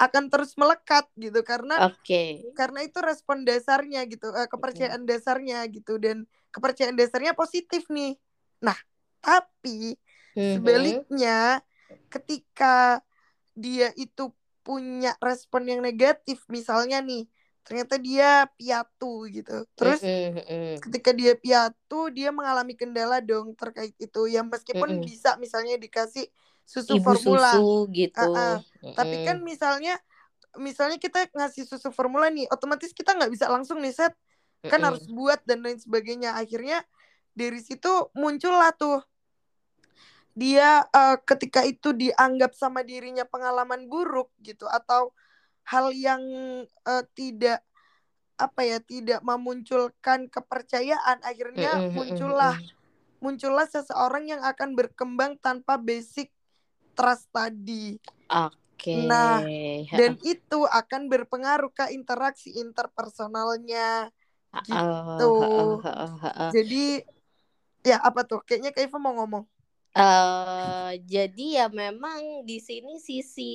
akan terus melekat gitu karena okay. karena itu respon dasarnya gitu uh, kepercayaan okay. dasarnya gitu dan kepercayaan dasarnya positif nih nah tapi mm-hmm. sebaliknya ketika dia itu punya respon yang negatif misalnya nih ternyata dia piatu gitu terus mm-hmm. ketika dia piatu dia mengalami kendala dong terkait itu yang meskipun mm-hmm. bisa misalnya dikasih susu Ibu formula susu gitu uh -uh. Mm-hmm. tapi kan misalnya misalnya kita ngasih susu formula nih otomatis kita nggak bisa langsung nih set kan mm-hmm. harus buat dan lain sebagainya akhirnya dari situ muncullah tuh dia uh, ketika itu dianggap sama dirinya pengalaman buruk gitu atau hal yang uh, tidak apa ya tidak memunculkan kepercayaan akhirnya mm -hmm. muncullah muncullah seseorang yang akan berkembang tanpa basic trust tadi. Oke. Okay. Nah, dan itu akan berpengaruh ke interaksi interpersonalnya gitu. Uh, uh, uh, uh, Jadi ya apa tuh? Kayaknya Kak Iva mau ngomong. Uh, jadi ya memang di sini sisi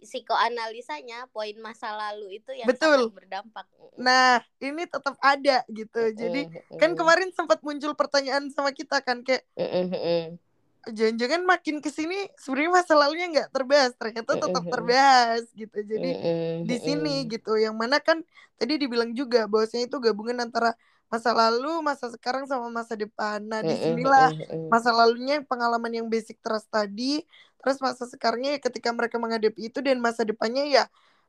psikoanalisanya poin masa lalu itu yang Betul. sangat berdampak. Nah, ini tetap ada gitu. Jadi uh, kan kemarin sempat muncul pertanyaan sama kita kan kayak jangan-jangan makin ke sini sebenarnya masa lalunya nggak terbahas ternyata tetap terbahas gitu jadi di sini gitu yang mana kan tadi dibilang juga bahwasanya itu gabungan antara masa lalu, masa sekarang sama masa depan. Nah, di sinilah masa lalunya pengalaman yang basic trust tadi, terus masa sekarangnya ya ketika mereka menghadapi itu dan masa depannya ya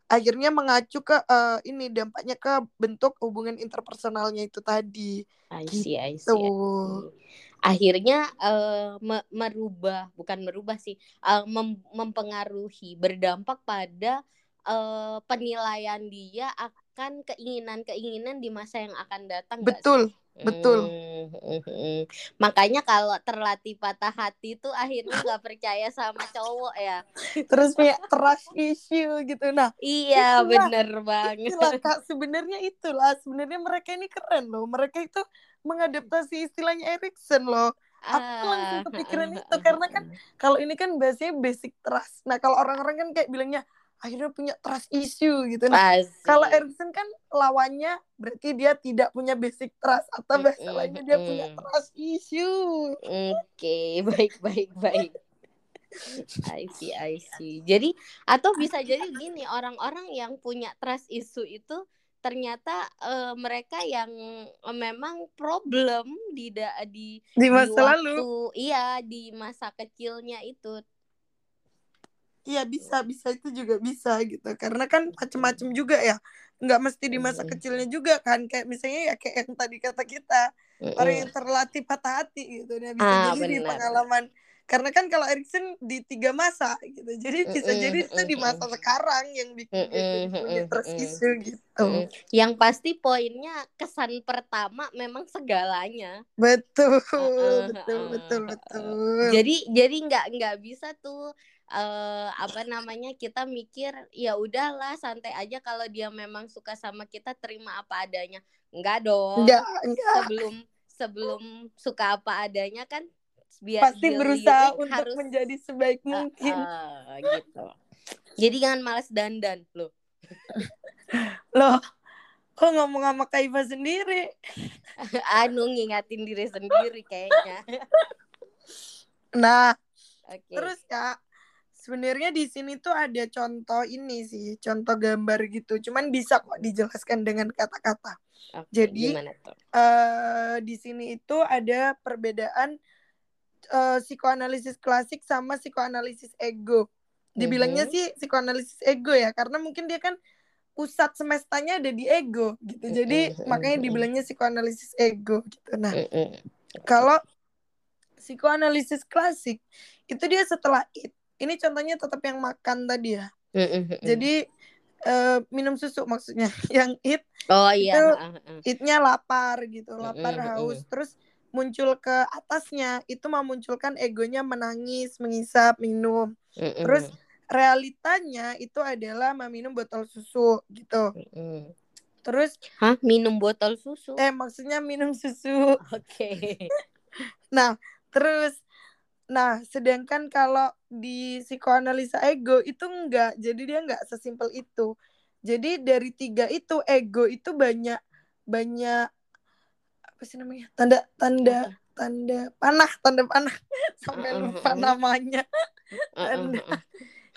akhirnya mengacu ke uh, ini dampaknya ke bentuk hubungan interpersonalnya itu tadi. I see, gitu. I see, I see. Akhirnya uh, me merubah, bukan merubah sih, uh, mem mempengaruhi, berdampak pada uh, penilaian dia akan keinginan-keinginan di masa yang akan datang. Betul, betul. Hmm, Makanya kalau terlatih patah hati tuh akhirnya nggak percaya sama cowok ya. Terus kayak trust issue gitu. Nah, iya itulah, bener banget. Itulah kak sebenarnya itulah sebenarnya mereka ini keren loh. Mereka itu mengadaptasi istilahnya Erikson loh. Aku uh, langsung kepikiran uh, itu karena kan kalau ini kan bahasanya basic trust. Nah kalau orang-orang kan kayak bilangnya akhirnya punya trust issue gitu. Nah, kalau Erikson kan lawannya berarti dia tidak punya basic trust atau bahasa mm, lainnya dia punya trust issue. Oke, okay. baik baik baik. I see, I see. Jadi atau bisa jadi gini orang-orang yang punya trust issue itu ternyata uh, mereka yang uh, memang problem di da, di di masa di waktu, lalu. Iya, di masa kecilnya itu. Iya bisa bisa itu juga bisa gitu. Karena kan macem-macem juga ya. Nggak mesti di masa kecilnya juga kan. Kayak misalnya ya kayak yang tadi kata kita orang yang terlatih patah hati gitu. Nah bisa ah, jadi bener. di pengalaman karena kan kalau Erikson di tiga masa gitu jadi bisa jadi itu di masa sekarang yang bikin punya terus isu gitu. Yang pasti poinnya kesan pertama memang segalanya. Betul betul betul betul. Jadi jadi nggak nggak bisa tuh uh, apa namanya kita mikir ya udahlah santai aja kalau dia memang suka sama kita terima apa adanya. Enggak dong. Enggak, enggak. sebelum sebelum suka apa adanya kan biar pasti berusaha untuk harus menjadi sebaik mungkin. uh, uh, gitu. Jadi jangan malas dandan lo. Loh kok ngomong sama Kaifa sendiri? Anu ngingatin diri sendiri kayaknya. Nah okay. terus kak sebenarnya di sini tuh ada contoh ini sih, contoh gambar gitu. Cuman bisa kok dijelaskan dengan kata-kata. Okay, Jadi uh, di sini itu ada perbedaan uh, psikoanalisis klasik sama psikoanalisis ego. Dibilangnya mm -hmm. sih psikoanalisis ego ya, karena mungkin dia kan pusat semestanya ada di ego gitu. Jadi mm -hmm. makanya dibilangnya psikoanalisis ego gitu. Nah, mm -hmm. kalau psikoanalisis klasik itu dia setelah it ini contohnya tetap yang makan tadi ya. Mm-hmm. Jadi uh, minum susu maksudnya yang it oh iya itu itnya lapar gitu lapar haus terus muncul ke atasnya itu memunculkan egonya menangis mengisap minum Mm-mm. terus realitanya itu adalah meminum botol susu gitu Mm-mm. terus Hah, minum botol susu? eh maksudnya minum susu Oke. nah terus nah sedangkan kalau di psikoanalisa ego itu enggak jadi dia enggak sesimpel itu jadi dari tiga itu ego itu banyak banyak apa sih namanya? Tanda tanda tanda panah tanda panah. Sampai lupa namanya. Tanda.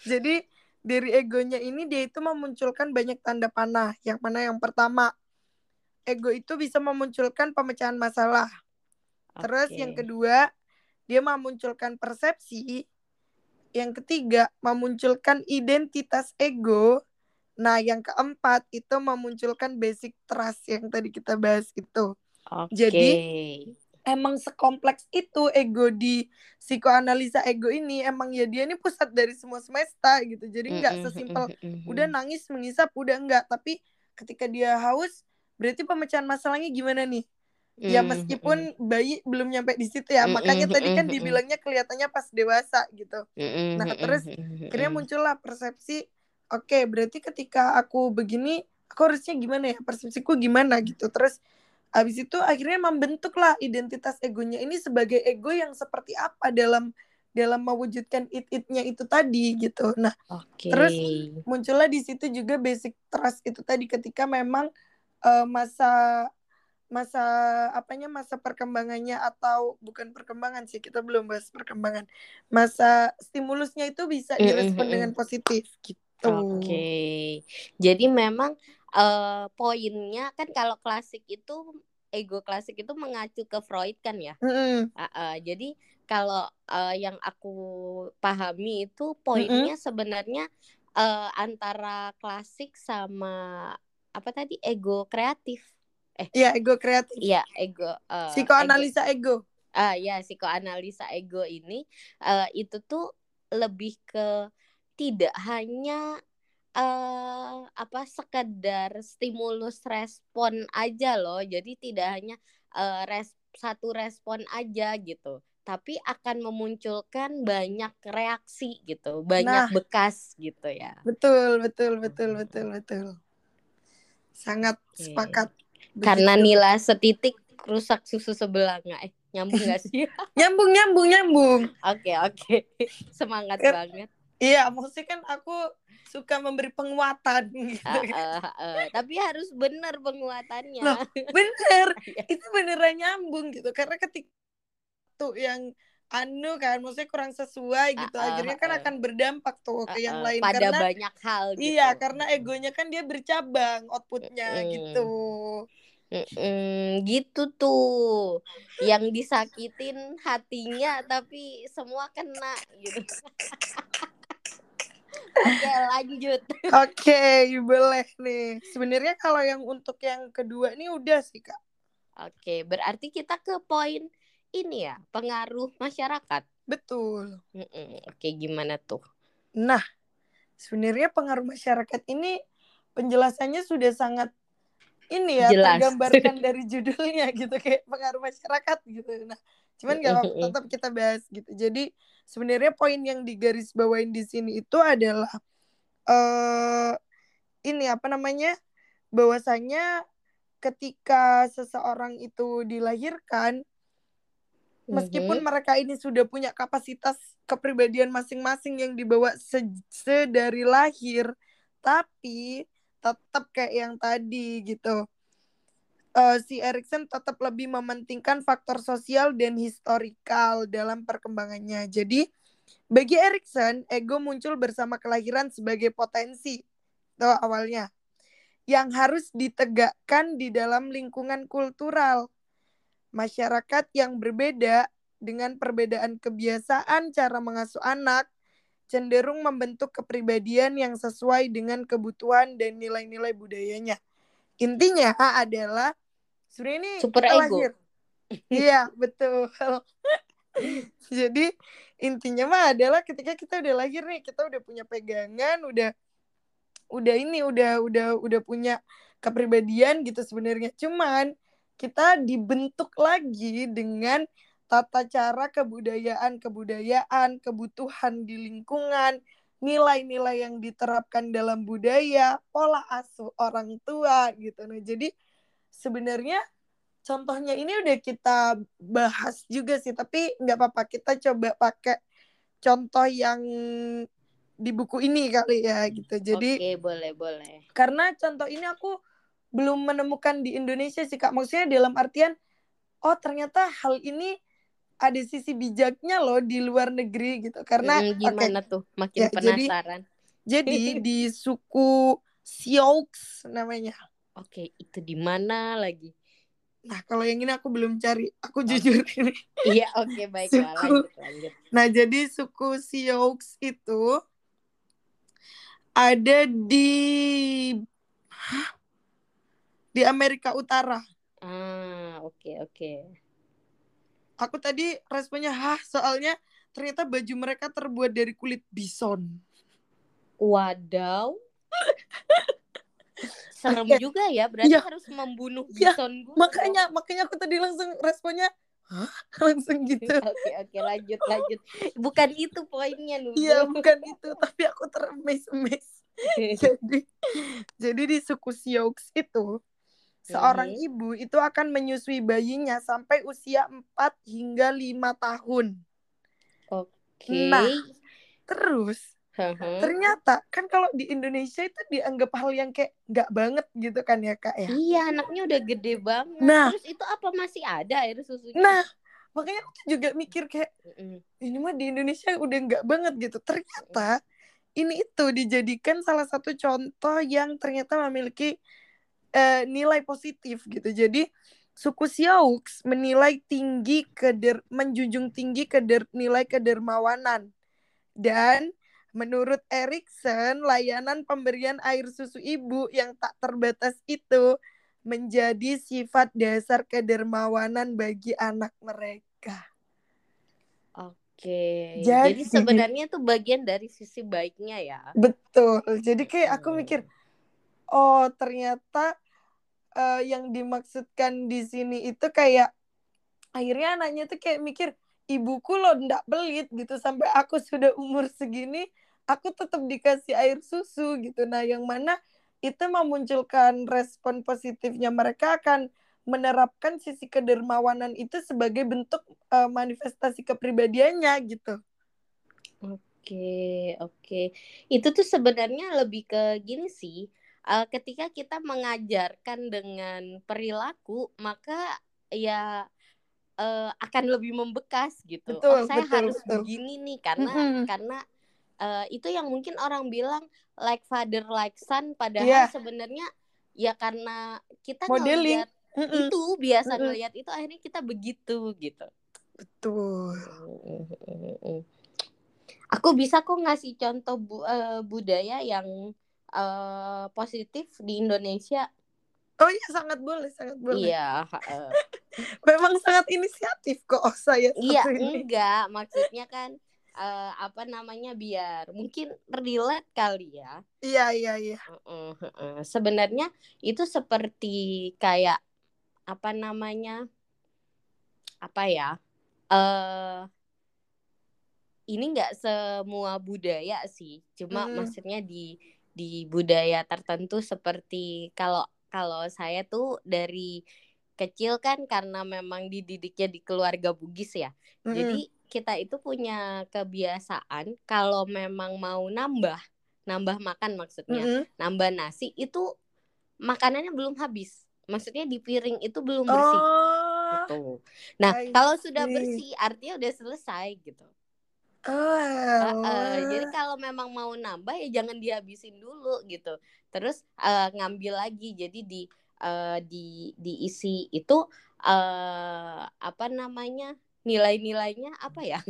jadi dari egonya ini dia itu memunculkan banyak tanda panah. Yang mana yang pertama ego itu bisa memunculkan pemecahan masalah. Terus Oke. yang kedua dia memunculkan persepsi. Yang ketiga memunculkan identitas ego. Nah yang keempat itu memunculkan basic trust yang tadi kita bahas itu Oke. Jadi- emang sekompleks itu ego di psikoanalisa ego ini emang ya dia ini pusat dari semua semesta gitu. Jadi nggak sesimpel udah nangis mengisap udah enggak tapi ketika dia haus berarti pemecahan masalahnya gimana nih? Ya mm-mm, meskipun bayi belum nyampe di situ ya makanya tadi kan dibilangnya kelihatannya pas dewasa gitu. Nah, terus akhirnya muncullah persepsi oke berarti ketika aku begini aku harusnya gimana ya? Persepsiku gimana? Gitu. Terus habis itu akhirnya membentuklah identitas egonya ini sebagai ego yang seperti apa dalam dalam mewujudkan it itnya itu tadi gitu nah Oke. Terus, muncullah di situ juga basic trust itu tadi ketika memang eh, masa masa apanya masa perkembangannya atau bukan perkembangan sih kita belum bahas perkembangan masa stimulusnya itu bisa direspon mm, mm. dengan positif gitu Oke. Jadi memang eh, poinnya kan kalau klasik itu ego klasik itu mengacu ke Freud kan ya. Mm-mm. Ah, ah. jadi kalau eh, yang aku pahami itu poinnya sebenarnya eh, antara klasik sama apa tadi ego kreatif. ya ego kreatif Iya, ego eh, ego- psikoanalisa ego ah ya psikoanalisa ego ini eh, itu tuh lebih ke tidak hanya eh apa sekedar stimulus respon aja loh. Jadi tidak hanya eh, res satu respon aja gitu. Tapi akan memunculkan banyak reaksi gitu banyak Nah. bekas gitu ya. Betul betul betul betul betul. Sangat Oke. sepakat karena Begitu. nila setitik rusak susu sebelah nggak? Eh nyambung nggak sih? Nyambung nyambung nyambung. Oke oke. Semangat Kan- banget iya maksudnya kan aku suka memberi penguatan gitu Ah, ah, ah. tapi harus benar penguatannya Loh, bener Iya. itu beneran nyambung gitu karena ketika tuh yang anu kan maksudnya kurang sesuai gitu Ah, ah, akhirnya kan ah. akan berdampak tuh ke yang Eh, lain pada karena banyak hal gitu. iya karena egonya kan dia bercabang outputnya Mm-mm. gitu Mm-mm, gitu tuh. Yang disakitin hatinya tapi semua kena gitu. Oke, lanjut. oke boleh nih sebenarnya kalau yang untuk yang kedua ini udah sih kak Oke, berarti kita ke poin ini ya, pengaruh masyarakat. betul Mm-mm, Oke, gimana tuh? nah sebenarnya pengaruh masyarakat ini penjelasannya sudah sangat ini ya Jelas. tergambarkan dari judulnya gitu kayak pengaruh masyarakat gitu nah cuman nggak apa-apa tetap kita bahas gitu jadi sebenarnya poin yang digarisbawain di sini itu adalah eh ini apa namanya bahwasanya ketika seseorang itu dilahirkan meskipun Mhm. mereka ini sudah punya kapasitas kepribadian masing-masing yang dibawa se- sedari lahir tapi tetap kayak yang tadi gitu Eh, si Erikson tetap lebih mementingkan faktor sosial dan historikal dalam perkembangannya jadi bagi Erikson ego muncul bersama kelahiran sebagai potensi tuh awalnya yang harus ditegakkan di dalam lingkungan kultural masyarakat yang berbeda dengan perbedaan kebiasaan cara mengasuh anak cenderung membentuk kepribadian yang sesuai dengan kebutuhan dan nilai-nilai budayanya. Intinya adalah sebenarnya ini Super kita ego. lahir. Iya, betul. Jadi intinya mah adalah ketika kita udah lahir nih, kita udah punya pegangan, udah udah ini udah udah udah punya kepribadian gitu sebenarnya cuman kita dibentuk lagi dengan tata cara kebudayaan kebudayaan kebutuhan di lingkungan nilai-nilai yang diterapkan dalam budaya pola asuh orang tua gitu nah jadi sebenarnya contohnya ini udah kita bahas juga sih tapi nggak apa-apa kita coba pakai contoh yang di buku ini kali ya gitu. Jadi oke boleh boleh. karena contoh ini aku belum menemukan di Indonesia sih kak. Maksudnya dalam artian oh ternyata hal ini ada sisi bijaknya loh di luar negeri gitu. Karena hmm, gimana okay, tuh? Makin ya, penasaran. jadi, jadi di suku Sioux namanya oke itu di mana lagi Nah, kalau yang ini aku belum cari. Aku jujur ini. Iya, oke okay, baik. Suku, lanjut, lanjut. Nah, jadi suku Sioux itu ada di Hah? di Amerika Utara. Ah, oke okay, oke. Okay. Aku tadi responnya hah, soalnya ternyata baju mereka terbuat dari kulit bison. Wadaw. serem okay. juga ya berarti ya. harus membunuh iya. bison ya. makanya makanya aku tadi langsung responnya Hah? langsung gitu oke okay, oke okay, lanjut lanjut bukan itu poinnya nih iya bukan itu tapi aku teremes-emes jadi jadi di suku Sioux itu seorang hmm. ibu itu akan menyusui bayinya sampai usia 4 hingga 5 tahun. Oke. Okay. Nah, terus Uh-huh. Ternyata kan kalau di Indonesia itu dianggap hal yang kayak nggak banget gitu kan ya kak ya. Iya anaknya udah gede banget. Nah terus itu apa masih ada air susunya? Nah makanya aku juga mikir kayak ini mah di Indonesia udah nggak banget gitu. Ternyata ini itu dijadikan salah satu contoh yang ternyata memiliki uh, nilai positif gitu. Jadi suku Sioux menilai tinggi keder menjunjung tinggi keder nilai kedermawanan dan Menurut Erikson, layanan pemberian air susu ibu yang tak terbatas itu menjadi sifat dasar kedermawanan bagi anak mereka. Oke. Jadi, Jadi sebenarnya itu bagian dari sisi baiknya ya. Betul. Jadi kayak aku mikir, oh ternyata uh, yang dimaksudkan di sini itu kayak akhirnya anaknya tuh kayak mikir ibuku lo ndak belit gitu sampai aku sudah umur segini aku tetap dikasih air susu gitu nah yang mana itu memunculkan respon positifnya mereka akan menerapkan sisi kedermawanan itu sebagai bentuk uh, manifestasi kepribadiannya gitu. Oke, oke. Itu tuh sebenarnya lebih ke gini sih. Uh, ketika kita mengajarkan dengan perilaku, maka ya uh, akan lebih membekas gitu. Betul, oh, saya betul, harus betul. begini nih karena mm -hmm. karena uh, itu yang mungkin orang bilang like father like son padahal yeah. sebenarnya ya karena kita Modeling. mm -mm. itu biasa mm -mm. ngeliat itu akhirnya kita begitu gitu betul aku bisa kok ngasih contoh bu uh, budaya yang uh, positif di Indonesia Oh iya sangat boleh, sangat boleh. Iya. Uh. Memang sangat inisiatif kok oh, saya. Iya enggak, maksudnya kan uh, apa namanya biar mungkin relate kali ya. Iya iya iya. Uh, uh, uh. Sebenarnya itu seperti kayak apa namanya apa ya? Uh, ini nggak semua budaya sih, cuma hmm. maksudnya di di budaya tertentu seperti kalau kalau saya tuh dari kecil kan karena memang dididiknya di keluarga Bugis ya. -hmm. Jadi kita itu punya kebiasaan kalau memang mau nambah, nambah makan maksudnya, mm -hmm. nambah nasi itu makanannya belum habis. Maksudnya di piring itu belum bersih. Oh, gitu. Nah, kalau sudah bersih artinya udah selesai gitu. Oh, uh, uh, jadi kalau memang mau nambah ya jangan dihabisin dulu gitu. Terus uh, ngambil lagi. Jadi di uh, di diisi itu uh, apa namanya? Nilai-nilainya apa ya?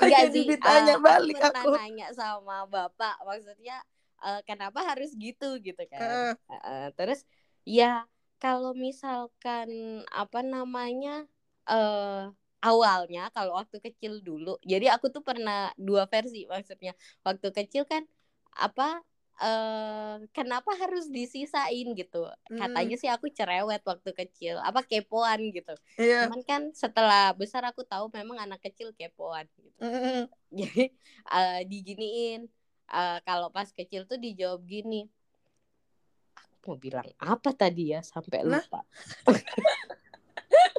Enggak sih, ditanya uh, balik aku. Pernah nanya sama bapak, maksudnya uh, kenapa harus gitu gitu kan? Uh. Uh, terus ya kalau misalkan apa namanya uh, awalnya kalau waktu kecil dulu jadi aku tuh pernah dua versi maksudnya waktu kecil kan apa eh kenapa harus disisain gitu? Katanya Mm, sih aku cerewet waktu kecil apa kepoan gitu. Iya. cuman kan setelah besar aku tahu memang anak kecil kepoan gitu. Mm, jadi eh, diginiin eh, kalau pas kecil tuh dijawab gini aku mau bilang apa tadi ya sampai Nah. lupa.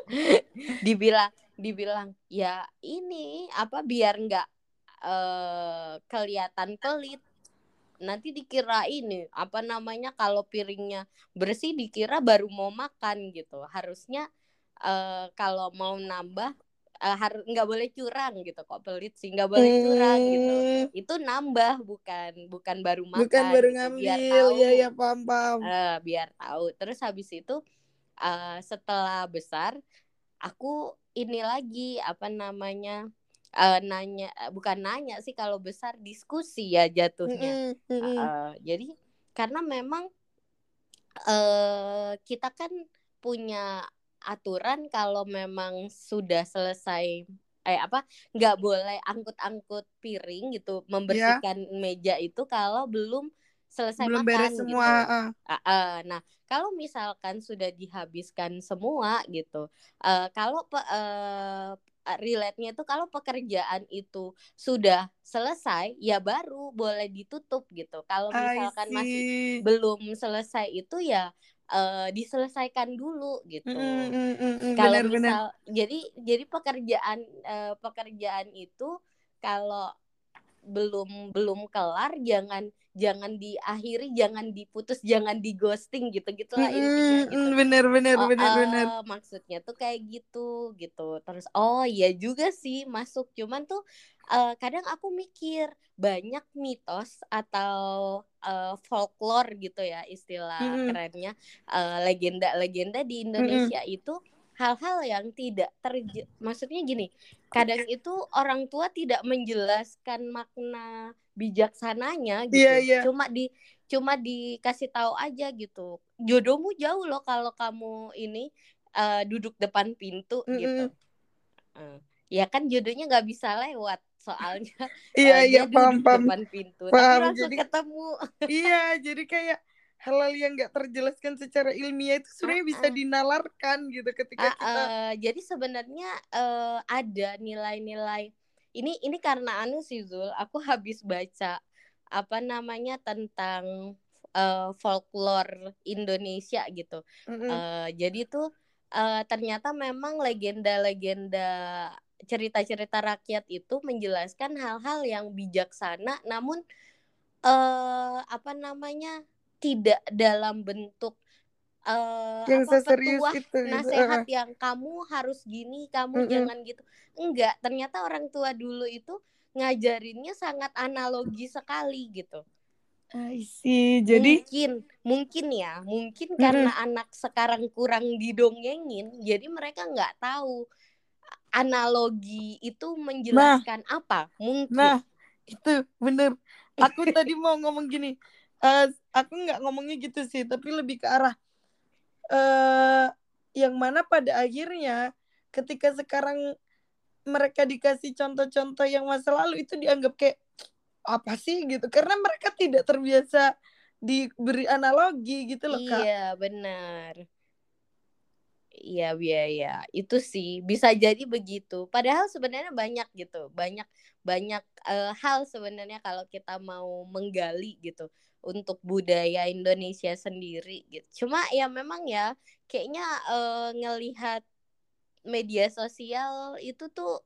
Dibilang dibilang ya ini apa biar nggak eh kelihatan pelit nanti dikira ini apa namanya kalau piringnya bersih dikira baru mau makan gitu harusnya eh kalau mau nambah eh, harus nggak boleh curang gitu kok pelit sih nggak boleh curang gitu mm, itu nambah bukan bukan baru makan Bukan baru gitu. ngambil. biar tahu Ya ya paham paham. eh, biar tahu terus habis itu eh, setelah besar aku ini lagi apa namanya eh, nanya eh, bukan nanya sih kalau besar diskusi ya jatuhnya Mm, mm, mm. Eh, jadi karena memang eh kita kan punya aturan kalau memang sudah selesai eh apa nggak boleh angkut-angkut piring gitu membersihkan meja itu kalau belum selesai Belum makan beres gitu. semua. ah. Ah, ah. nah, kalau misalkan sudah dihabiskan semua gitu, eh, kalau pe- eh, relate-nya itu kalau pekerjaan itu sudah selesai, ya baru boleh ditutup gitu. Kalau misalkan masih belum selesai itu ya eh, diselesaikan dulu gitu. Mm, mm, mm, mm, mm, Kalau misal jadi jadi pekerjaan eh, pekerjaan itu kalau belum belum kelar jangan jangan diakhiri, jangan diputus, jangan di ghosting gitu-gitulah Mm, intinya mm, gitu. mm, benar benar Oh, benar benar. eh, maksudnya tuh kayak gitu gitu. Terus oh iya juga sih masuk. Cuman tuh eh, kadang aku mikir banyak mitos atau eh, folklore gitu ya istilah Mm-mm. kerennya eh, legenda-legenda di Indonesia itu hal-hal yang tidak terje maksudnya gini kadang itu orang tua tidak menjelaskan makna bijaksananya gitu Iya, iya. cuma di cuma dikasih tahu aja gitu jodohmu jauh loh kalau kamu ini eh, duduk depan pintu Mm-mm. gitu Eh, ya kan jodohnya nggak bisa lewat soalnya Iya eh, iya paham paham. depan pintu Paham, tapi langsung jadi- ketemu Iya jadi kayak hal-hal yang nggak terjelaskan secara ilmiah itu sebenarnya bisa Ah, ah. dinalarkan gitu ketika Ah, kita eh, jadi sebenarnya eh, ada nilai-nilai ini ini karena anu sih Zul aku habis baca apa namanya tentang eh, folklore Indonesia gitu Mm-mm. Eh, jadi tuh eh, ternyata memang legenda-legenda cerita-cerita rakyat itu menjelaskan hal-hal yang bijaksana namun eh apa namanya tidak dalam bentuk eh yang apa seserius petuah itu gitu. nasehat Ah, yang kamu harus gini kamu Mm-mm. jangan gitu enggak ternyata orang tua dulu itu ngajarinnya sangat analogi sekali gitu I see. Jadi mungkin mungkin ya mungkin karena anak sekarang kurang didongengin jadi mereka nggak tahu analogi itu menjelaskan apa mungkin nah itu bener. Aku tadi mau ngomong gini. Eh aku nggak ngomongnya gitu sih, tapi lebih ke arah eh yang mana pada akhirnya ketika sekarang mereka dikasih contoh-contoh yang masa lalu itu dianggap kayak apa sih gitu karena mereka tidak terbiasa diberi analogi gitu loh kak iya benar Iya, iya, iya. Itu sih bisa jadi begitu. Padahal sebenarnya banyak gitu, banyak banyak eh, hal sebenarnya kalau kita mau menggali gitu untuk budaya Indonesia sendiri gitu. Cuma ya memang ya kayaknya eh, ngelihat media sosial itu tuh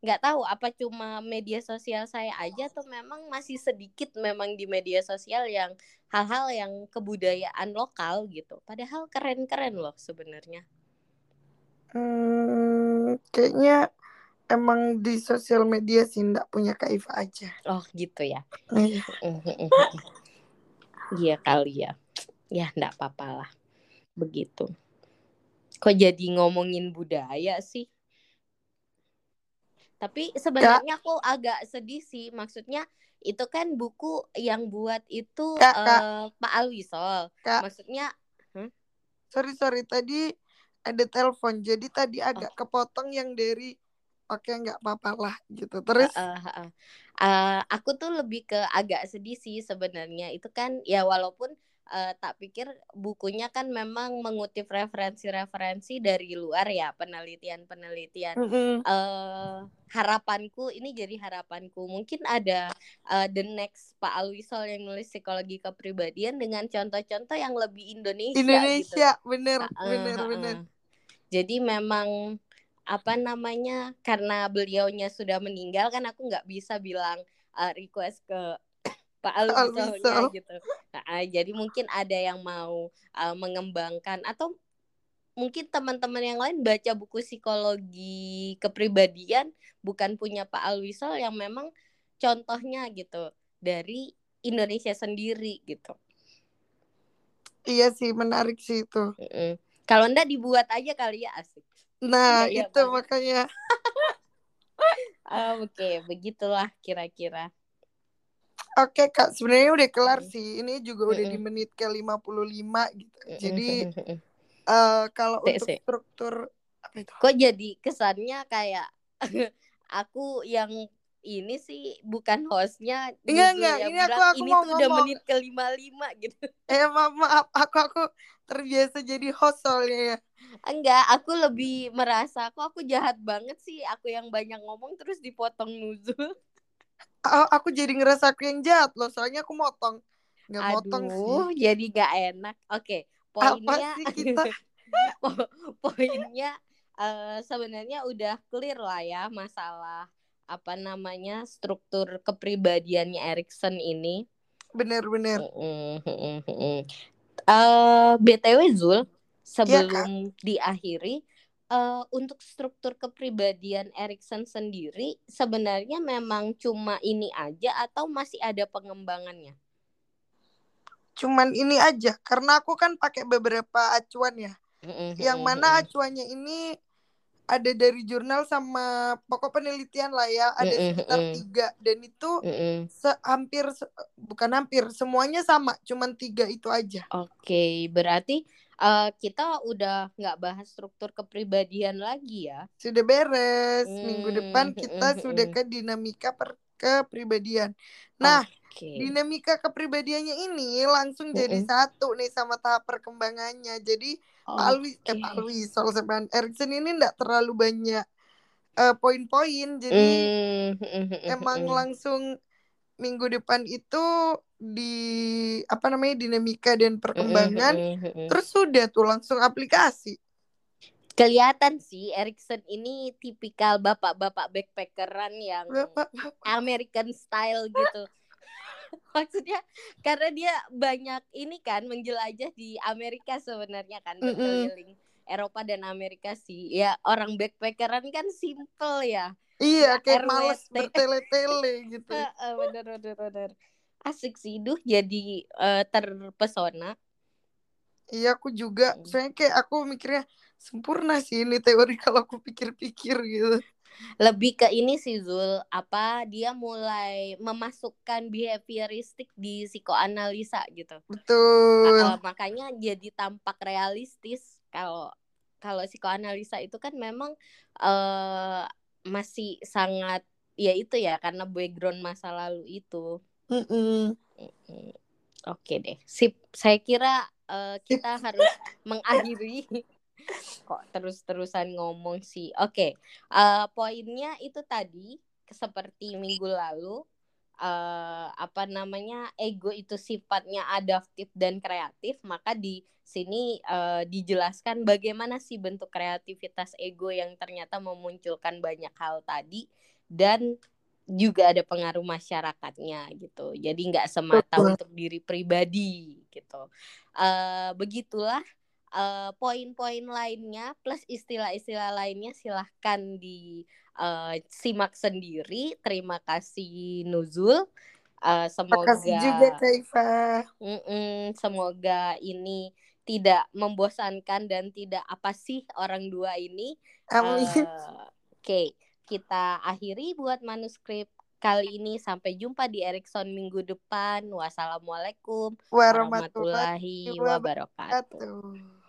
nggak tahu apa cuma media sosial saya aja atau memang masih sedikit memang di media sosial yang hal-hal yang kebudayaan lokal gitu. Padahal keren-keren loh sebenarnya. Hmm, kayaknya emang di sosial media sih nggak punya kaif aja Oh gitu ya. Iya. Kali ya. Ya enggak apa-apa lah. Begitu. Kok jadi ngomongin budaya sih? Tapi sebenarnya aku agak sedih sih. Maksudnya itu kan buku yang buat itu Kak, eh, Pak Alwisol. Kak. Maksudnya sorry sorry tadi ada telepon. Jadi tadi agak kepotong yang dari oke nggak apa-apa lah gitu. Terus Uh, uh, uh. Uh, aku tuh lebih ke agak sedih sih sebenarnya. Itu kan ya walaupun uh, tak pikir bukunya kan memang mengutip referensi-referensi dari luar ya penelitian-penelitian. mm-mm. eh harapanku ini jadi harapanku mungkin ada uh, the next Pak Alwisol yang nulis psikologi kepribadian dengan contoh-contoh yang lebih Indonesia, gitu. Indonesia bener Uh, bener uh, uh. bener. Jadi memang apa namanya karena beliaunya sudah meninggal kan aku nggak bisa bilang uh, request ke Pak Alwisol. gitu. Nah, jadi mungkin ada yang mau uh, mengembangkan atau mungkin teman-teman yang lain baca buku psikologi kepribadian bukan punya Pak Alwisol yang memang contohnya gitu dari Indonesia sendiri gitu. Iya sih menarik sih itu. Mm-mm. Kalau ndak dibuat aja kali ya asik. Nah iya, itu Bang. makanya Ah, Oke, begitulah kira-kira. oke kak sebenarnya udah kelar sih. Ini juga udah di menit ke 55 gitu. Jadi eh kalau untuk struktur apa itu? Kok jadi kesannya kayak aku yang ini sih bukan hostnya Enggak, enggak. Ini aku- aku ini mau tuh udah ngomong." menit ke lima lima gitu. Eh maaf, maaf aku aku terbiasa jadi host soalnya ya. Enggak, aku lebih merasa kok aku jahat banget sih. Aku yang banyak ngomong terus dipotong Nuzul. Aku jadi ngerasa aku yang jahat loh. Soalnya aku motong. Nggak motong sih. Aduh, jadi gak enak. Oke, Apa poinnya sih kita? po- poinnya eh, sebenarnya udah clear lah ya masalah apa namanya struktur kepribadiannya Erikson ini. Bener-bener. Mm, mm, mm, mm. Eh, BTW Zul, sebelum diakhiri, eh, untuk struktur kepribadian Erikson sendiri sebenarnya memang cuma ini aja atau masih ada pengembangannya? Cuman ini aja. Karena aku kan pakai beberapa acuan ya. Mm, Yang mana acuannya ini ada dari jurnal sama pokok penelitian lah ya. Ada Mm-mm, sekitar mm-mm. tiga. Dan itu mm, mm. se- hampir, se- bukan hampir. Semuanya sama. Cuman tiga itu aja. Oke, berarti eh, kita udah nggak bahas struktur kepribadian lagi ya? Sudah beres. Minggu Hmm, depan mm, kita mm, sudah mm. ke dinamika per kepribadian. Nah, Oke. dinamika kepribadiannya ini langsung jadi Mm-mm. satu nih sama tahap perkembangannya. Jadi Pak Alwi, eh. Pak Alwi, soal sebenarnya Erikson ini enggak terlalu banyak eh, poin-poin. Jadi Hmm, mm, mm, mm, emang mm. langsung minggu depan itu di apa namanya dinamika dan Mm, perkembangan. mm, mm, mm. Terus sudah tuh langsung aplikasi. Kelihatan sih Erikson ini tipikal bapak-bapak backpackeran yang Bapak, American style gitu. Maksudnya karena dia banyak ini kan menjelajah di Amerika sebenarnya kan berkeliling Eropa dan Amerika sih. Ya orang backpackeran kan simple ya. Iya, Ya, kayak RWT. males bertele-tele gitu. Heeh, bener bener bener. Asik sih, duh jadi eh, terpesona. Iya, aku juga. Mm. Soalnya kayak aku mikirnya sempurna sih ini teori kalau aku pikir-pikir gitu. Lebih ke ini sih Zul, apa dia mulai memasukkan behavioristik di psikoanalisa gitu. Betul. Uh, makanya jadi tampak realistis kalau kalau psikoanalisa itu kan memang eh masih sangat ya itu ya karena background masa lalu itu. Mm-mm. Mm, Oke deh, sip. Saya kira eh, kita harus mengakhiri kok terus-terusan ngomong sih. Oke, eh, poinnya itu tadi seperti minggu lalu eh apa namanya ego itu sifatnya adaptif dan kreatif maka di sini eh, dijelaskan bagaimana sih bentuk kreativitas ego yang ternyata memunculkan banyak hal tadi dan juga ada pengaruh masyarakatnya gitu. Jadi nggak semata untuk diri pribadi gitu. Eh begitulah eh, poin-poin lainnya plus istilah-istilah lainnya silahkan di eh, simak sendiri. Terima kasih Nuzul. Eh, semoga Makasih juga Kak Iva. Mm-mm, semoga ini tidak membosankan dan tidak apa sih orang dua ini. Amin. Eh, Oke, kita akhiri buat manuskrip kali ini. Sampai jumpa di Erikson minggu depan. Wassalamualaikum Warahmatullahi warahmatullahi wabarakatuh. wabarakatuh.